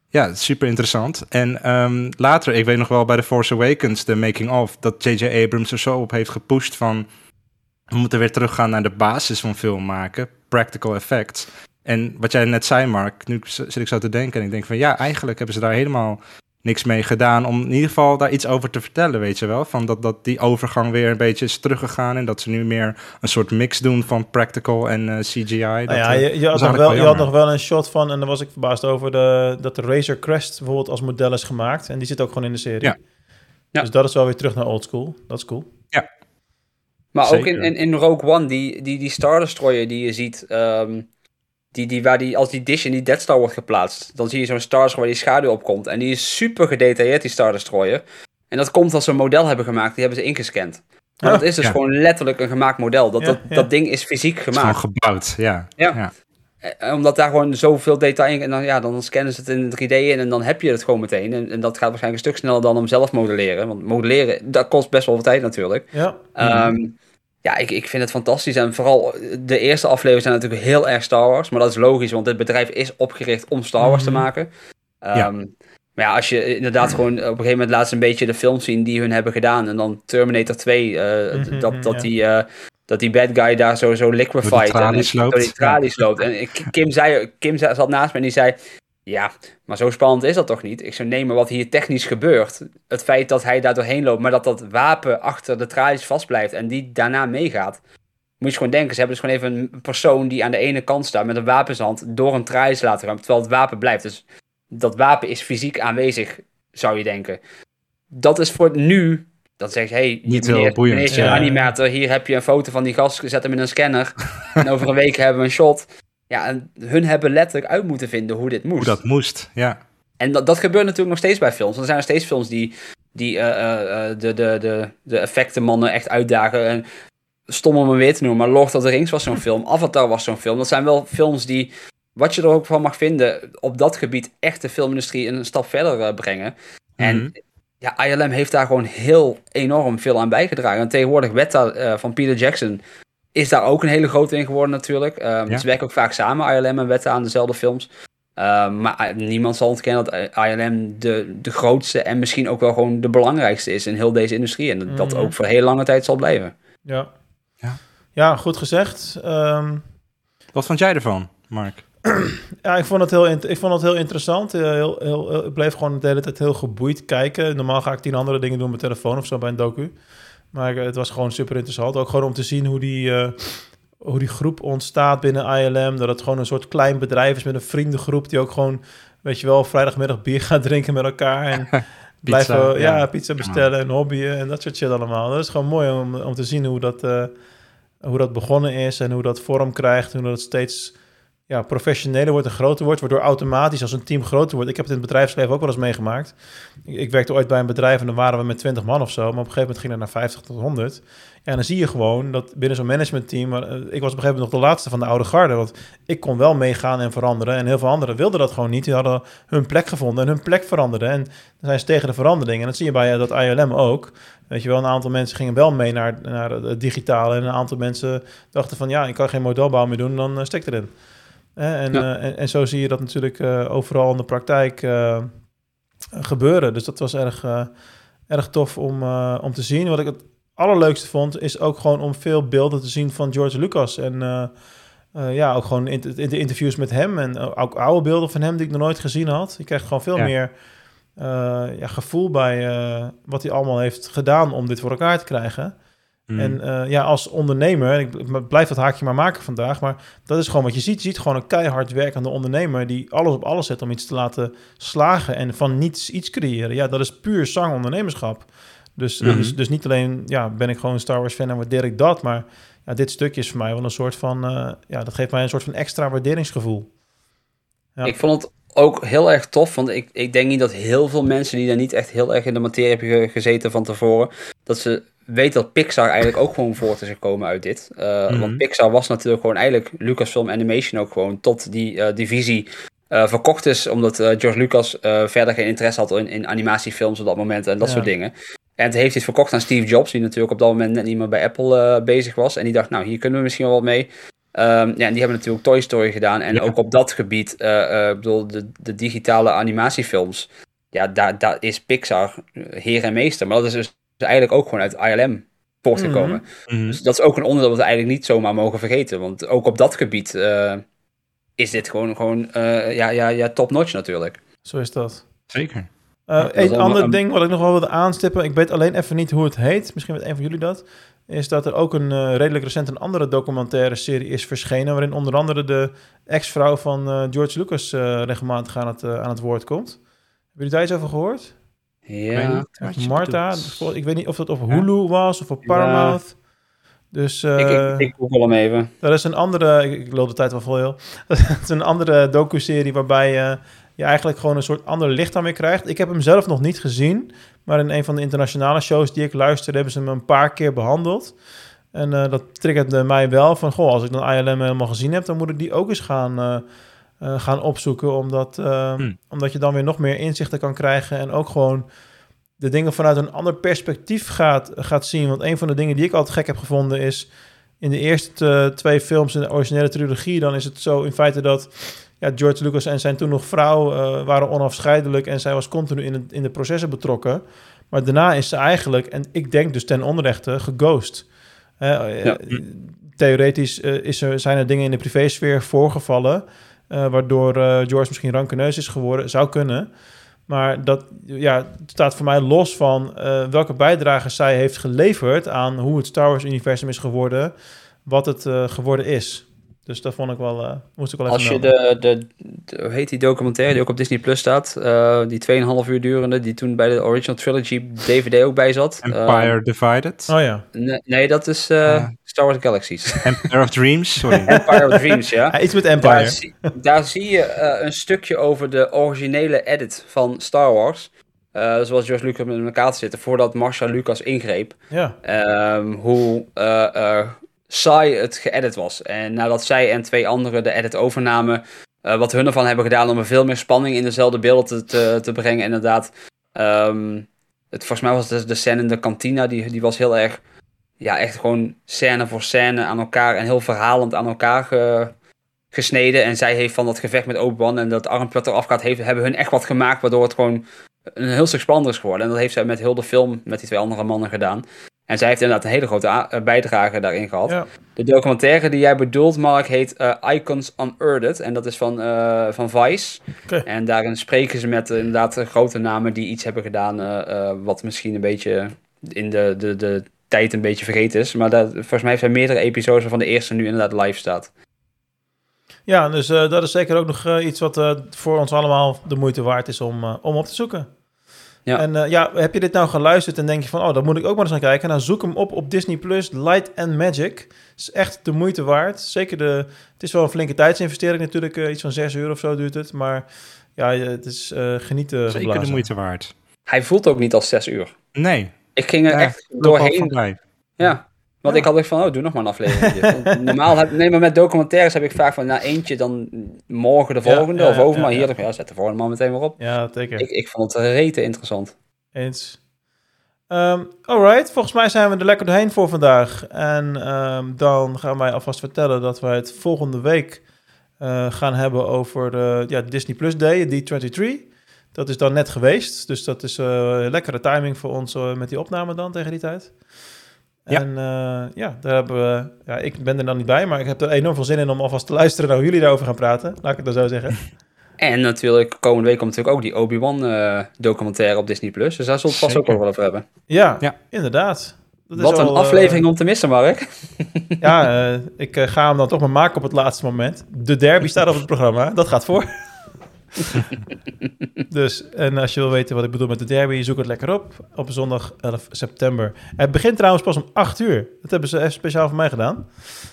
Ja, super interessant. En ehm, later, ik weet nog wel bij The Force Awakens, de making of, dat J.J. Abrams er zo op heeft gepusht van we moeten weer teruggaan naar de basis van film maken, practical effects. En wat jij net zei, Mark, nu zit ik zo te denken en ik denk van ja, eigenlijk hebben ze daar helemaal niks mee gedaan om in ieder geval daar iets over te vertellen, weet je wel? Van dat, dat die overgang weer een beetje is teruggegaan en dat ze nu meer een soort mix doen van practical en eh, CGI. Dat, Nou ja, eh, je, je, had nog wel, je had nog wel een shot van, en daar was ik verbaasd over, de, dat de Razer Crest bijvoorbeeld als model is gemaakt. En die zit ook gewoon in de serie. Ja. Ja. Dus dat is wel weer terug naar old school. Dat is cool. Maar ook in, in, in Rogue One, die, die, die Star Destroyer die je ziet, ehm, die, die, waar die, als die dish in die Death Star wordt geplaatst, dan zie je zo'n Star waar die schaduw op komt. En die is super gedetailleerd, die Star Destroyer. En dat komt als ze een model hebben gemaakt, die hebben ze ingescand. Maar Oh, dat is dus ja. gewoon letterlijk een gemaakt model. Dat, Ja, dat, ja. dat ding is fysiek Het is gewoon gemaakt. gebouwd, ja. Ja. ja. Eh, Omdat daar gewoon zoveel detail in... En dan, ja, dan scannen ze het in 3D in en dan heb je het gewoon meteen. En, en dat gaat waarschijnlijk een stuk sneller dan om zelf modelleren. Want modelleren, dat kost best wel veel tijd natuurlijk. Ja. Ehm, ja, ik, ik vind het fantastisch. En vooral de eerste afleveringen zijn natuurlijk heel erg Star Wars. Maar dat is logisch, want dit bedrijf is opgericht om Star Wars Mhm. te maken. Ehm, Ja. Maar ja, als je inderdaad gewoon op een gegeven moment laat ze een beetje de films zien die hun hebben gedaan. En dan Terminator 2, eh, Mhm, dat, dat, ja. die, eh, dat die bad guy daar zo, zo liquefied. tralies en, loopt. Door die tralies loopt. En Kim, zei, Kim zat naast me en die zei... Ja, maar zo spannend is dat toch niet? Ik zou nemen wat hier technisch gebeurt. Het feit dat hij daar doorheen loopt, maar dat dat wapen achter de tralies vastblijft en die daarna meegaat. Moet je gewoon denken, ze hebben dus gewoon even een persoon die aan de ene kant staat met een wapen in zijn hand door een tralies laten gaan, terwijl het wapen blijft. Dus dat wapen is fysiek aanwezig, zou je denken. Dat is voor nu, dan zeg je, hey, Niet meneer, heel boeiend, meneer ja. animator, hier heb je een foto van die gast, zet hem in een scanner en over een week hebben we een shot. Ja, en hun hebben letterlijk uit moeten vinden hoe dit moest. Hoe dat moest, ja. En dat, dat gebeurt natuurlijk nog steeds bij films. Er zijn nog steeds films die, die eh, eh, eh, de, de, de, de effectenmannen echt uitdagen. En stom om hem weer te noemen, maar Lord of the Rings was zo'n film. Avatar was zo'n film. Dat zijn wel films die, wat je er ook van mag vinden, op dat gebied echt de filmindustrie een stap verder brengen. En Mhm. ja, ILM heeft daar gewoon heel enorm veel aan bijgedragen. En tegenwoordig Weta eh, van Peter Jackson is daar ook een hele grote in geworden natuurlijk. Ehm, Ja. Ze werken ook vaak samen, ILM en Weta, aan dezelfde films. Ehm, maar eh, niemand zal ontkennen dat eh, ILM de, de grootste en misschien ook wel gewoon de belangrijkste is in heel deze industrie. En dat, dat Mhm. ook voor heel lange tijd zal blijven. Ja. Ja. Ja, goed gezegd. Ehm, Wat vond jij ervan, Mark? ja, ik vond het heel, ik vond het heel interessant. Eh, heel, heel, heel- ik bleef gewoon de hele tijd heel geboeid kijken. Normaal ga ik tien andere dingen doen met mijn telefoon of zo bij een docu. Maar eh, het was gewoon super interessant. Ook gewoon om te zien hoe die, eh, hoe die groep ontstaat binnen ILM. Dat het gewoon een soort klein bedrijf is met een vriendengroep die ook gewoon, weet je wel, vrijdagmiddag bier gaat drinken met elkaar. En blijven ja, ja. pizza bestellen en hobbyen en dat soort shit allemaal. Dat is gewoon mooi om, om te zien hoe dat, eh, hoe dat begonnen is en hoe dat vorm krijgt. Hoe dat steeds ja, professioneler wordt en groter wordt, waardoor automatisch als een team groter wordt. Ik heb het in het bedrijfsleven ook wel eens meegemaakt. Ik, werkte ooit bij een bedrijf en dan waren we met 20 man of zo, maar op een gegeven moment ging het naar 50 tot 100. Ja, en dan zie je gewoon dat binnen zo'n managementteam, eh, ik was op een gegeven moment nog de laatste van de oude garde, want ik kon wel meegaan en veranderen en heel veel anderen wilden dat gewoon niet. Die hadden hun plek gevonden en hun plek veranderde en dan zijn ze tegen de verandering. En dat zie je bij eh, dat ILM ook. Weet je wel, een aantal mensen gingen wel mee naar, naar het digitale en een aantal mensen dachten van ja, ik kan geen modelbouw meer doen, dan uh, stek erin. En, Ja. eh, en, en zo zie je dat natuurlijk eh, overal in de praktijk eh, gebeuren. Dus dat was erg, erg tof om, om te zien. Wat ik het allerleukste vond, is ook gewoon om veel beelden te zien van George Lucas. En ja, ook gewoon in, in de interviews met hem en ook oude beelden van hem die ik nog nooit gezien had. Je krijgt gewoon veel Ja. meer ja, gevoel bij wat hij allemaal heeft gedaan om dit voor elkaar te krijgen. Mm. En eh, ja, als ondernemer, ik bl- blijf dat haakje maar maken vandaag, maar dat is gewoon wat je ziet. Je ziet gewoon een keihard werkende ondernemer die alles op alles zet om iets te laten slagen en van niets iets creëren. Ja, dat is puur zang ondernemerschap. Dus, Mhm. dus, dus niet alleen ja, ben ik gewoon een Star Wars fan en waardeer ik dat, maar ja, dit stukje is voor mij wel een soort van, eh, ja, dat geeft mij een soort van extra waarderingsgevoel. Ja. Ik vond het ook heel erg tof, want ik, ik denk niet dat heel veel mensen die daar niet echt heel erg in de materie hebben ge- gezeten van tevoren, dat ze weten dat Pixar eigenlijk ook gewoon voort is gekomen uit dit. Uh, Mhm. Want Pixar was natuurlijk gewoon eigenlijk Lucasfilm Animation ook gewoon tot die uh, divisie eh, verkocht is omdat eh, George Lucas eh, verder geen interesse had in, in animatiefilms op dat moment en dat Ja. soort dingen. En toen heeft hij het verkocht aan Steve Jobs, die natuurlijk op dat moment net niet meer bij Apple eh, bezig was. En die dacht, nou, hier kunnen we misschien wel wat mee. Ehm, ja, en die hebben natuurlijk Toy Story gedaan. En Ja. ook op dat gebied, eh, eh, ik bedoel, de, de digitale animatiefilms. Ja, daar, daar is Pixar eh, heer en meester. Maar dat is dus eigenlijk ook gewoon uit ILM voortgekomen. Mhm. Dus dat is ook een onderdeel dat we eigenlijk niet zomaar mogen vergeten. Want ook op dat gebied eh, is dit gewoon, gewoon eh, ja, ja, ja, top-notch natuurlijk. Zo is dat. Zeker. Eh is een ander een- ding wat ik nog wel wilde aanstippen, ik weet alleen even niet hoe het heet, misschien weet een van jullie dat, is dat er ook een redelijk recent een andere documentaire serie is verschenen, waarin onder andere de ex-vrouw van George Lucas regelmatig aan het, aan het woord komt. Hebben jullie daar iets over gehoord? Ja, Marta, bedoelt. ik weet niet of dat op Hulu was of op Paramount. Dus ik, eh, ik, ik google hem even. dat is een andere, ik, ik loop de tijd wel vol heel. Dat is een andere docu-serie waarbij je, je eigenlijk gewoon een soort ander licht aan weer krijgt. Ik heb hem zelf nog niet gezien, maar in een van de internationale shows die ik luister, hebben ze hem een paar keer behandeld. En eh, dat triggerde mij wel van, goh, als ik dan ILM helemaal gezien heb, dan moet ik die ook eens gaan, eh, gaan opzoeken. Omdat, eh, Hmm. omdat je dan weer nog meer inzichten kan krijgen en ook gewoon de dingen vanuit een ander perspectief gaat, gaat zien. Want een van de dingen die ik altijd gek heb gevonden is... in de eerste twee films in de originele trilogie... dan is het zo in feite dat ja, George Lucas en zijn toen nog vrouw... eh, waren onafscheidelijk en zij was continu in, het, in de processen betrokken. Maar daarna is ze eigenlijk, en ik denk dus ten onrechte, geghost. Eh, Ja. Theoretisch is er, zijn er dingen in de privésfeer voorgevallen... eh, waardoor eh, George misschien rankeneus is geworden. Zou kunnen... Maar dat ja, staat voor mij los van eh, welke bijdrage zij heeft geleverd aan hoe het Star Wars-universum is geworden, wat het eh, geworden is. Dus dat vond ik wel, eh, moest ik wel even Als je de, de, de- hoe heet die documentaire die ook op Disney Plus staat, eh, die 2,5 uur durende, die toen bij de Original Trilogy DVD ook bij zat. Empire Divided. Oh ja. Eh, nee, nee, dat is eh. Star Wars Galaxies. Empire of Dreams, sorry. Empire of Dreams, ja. Iets met Daar Empire. zie, daar zie je eh, een stukje over de originele edit van Star Wars. Eh, zoals George Lucas met elkaar te zitten voordat Marshall Lucas ingreep. Ja, Ehm, hoe eh, eh, saai het geëdit was. En nadat zij en twee anderen de edit overnamen, eh, wat hun ervan hebben gedaan om er veel meer spanning in dezelfde beelden te, te, te brengen. Inderdaad, Ehm, het, volgens mij was het de scène in de kantina, die, die was heel erg, ja, echt gewoon scène voor scène aan elkaar en heel verhalend aan elkaar ge- gesneden. En zij heeft van dat gevecht met Obi-Wan en dat armpje wat eraf gaat, heeft, hebben hun echt wat gemaakt, waardoor het gewoon een heel stuk spannender is geworden. En dat heeft zij met heel de film met die twee andere mannen gedaan. En zij heeft inderdaad een hele grote eh, bijdrage daarin gehad. ja. De documentaire die jij bedoelt, Mark, heet eh, Icons Unearthed. En dat is van, eh, van Vice. En daarin spreken ze met inderdaad grote namen die iets hebben gedaan... wat misschien een beetje in de, de, de tijd een beetje vergeten is. Maar dat, volgens mij heeft hij meerdere episodes waarvan de eerste nu inderdaad live staat. ja dus eh, dat is zeker ook nog eh, iets wat eh, voor ons allemaal de moeite waard is om, om op te zoeken. Ja. En eh, ja, heb je dit nou geluisterd en denk je van, oh, daar moet ik ook maar eens naar kijken. Nou, zoek hem op op Disney Plus, Light and Magic. is echt de moeite waard. Zeker de, het is wel een flinke tijdsinvestering natuurlijk, iets van 6 uur of zo duurt het. Maar ja, het is eh genieten Zeker de moeite waard. Hij voelt ook niet als zes uur. Nee. Ik ging er Ja, echt doorheen. Ja, want Ja. ik had echt van, oh, doe nog maar een aflevering. Normaal heb nee, maar met documentaires heb ik vaak van, nou eentje, dan morgen de volgende ja, of over. ja, maar hier, ja. ja, zet de volgende man meteen maar op. Ja, zeker. Ik, ik vond het rete interessant. Eens. Ehm alright, volgens mij zijn we er lekker doorheen voor vandaag. En ehm, dan gaan wij alvast vertellen dat wij het volgende week eh, gaan hebben over de ja, Disney Plus Day, D23. Dat is dan net geweest, dus dat is eh lekkere timing voor ons eh, met die opname dan tegen die tijd. Ja. En eh, ja, daar hebben we, ja, ik ben er dan niet bij, maar ik heb er enorm veel zin in om alvast te luisteren naar hoe jullie daarover gaan praten. Laat ik het dan zo zeggen. En natuurlijk, komende week komt natuurlijk ook die Obi-Wan eh, documentaire op Disney+. Plus. Dus daar zullen we het vast ook Zeker. nog wel over hebben. Ja, Ja. inderdaad. Dat is Wat een al, aflevering om te missen, Mark. Ja, eh, ik ga hem dan toch maar maken op het laatste moment. De derby staat op het programma. Dat gaat voor. dus, en als je wil weten wat ik bedoel met de derby, zoek het lekker op. Op zondag 11 september. Het begint trouwens pas om 8 uur. Dat hebben ze even speciaal voor mij gedaan.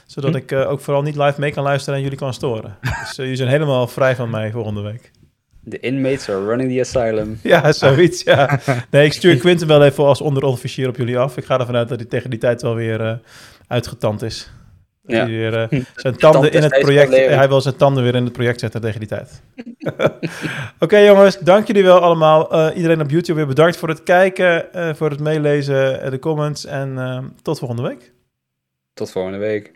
Zodat Hm. ik eh, ook vooral niet live mee kan luisteren en jullie kan storen. Dus eh, jullie zijn helemaal vrij van mij volgende week. The inmates are running the asylum. Ja, zoiets, ja. Nee, ik stuur Quinten wel even als onderofficier op jullie af. Ik ga ervan uit dat hij tegen die tijd wel weer eh, uitgetand is. Dat Ja. hij weer eh, zijn tanden in het project... Hij wil zijn tanden weer in het project zetten tegen die tijd. Oké jongens, dank jullie wel allemaal. Eh, iedereen op YouTube weer bedankt voor het kijken, eh, voor het meelezen, de comments. En tot volgende week. Tot volgende week.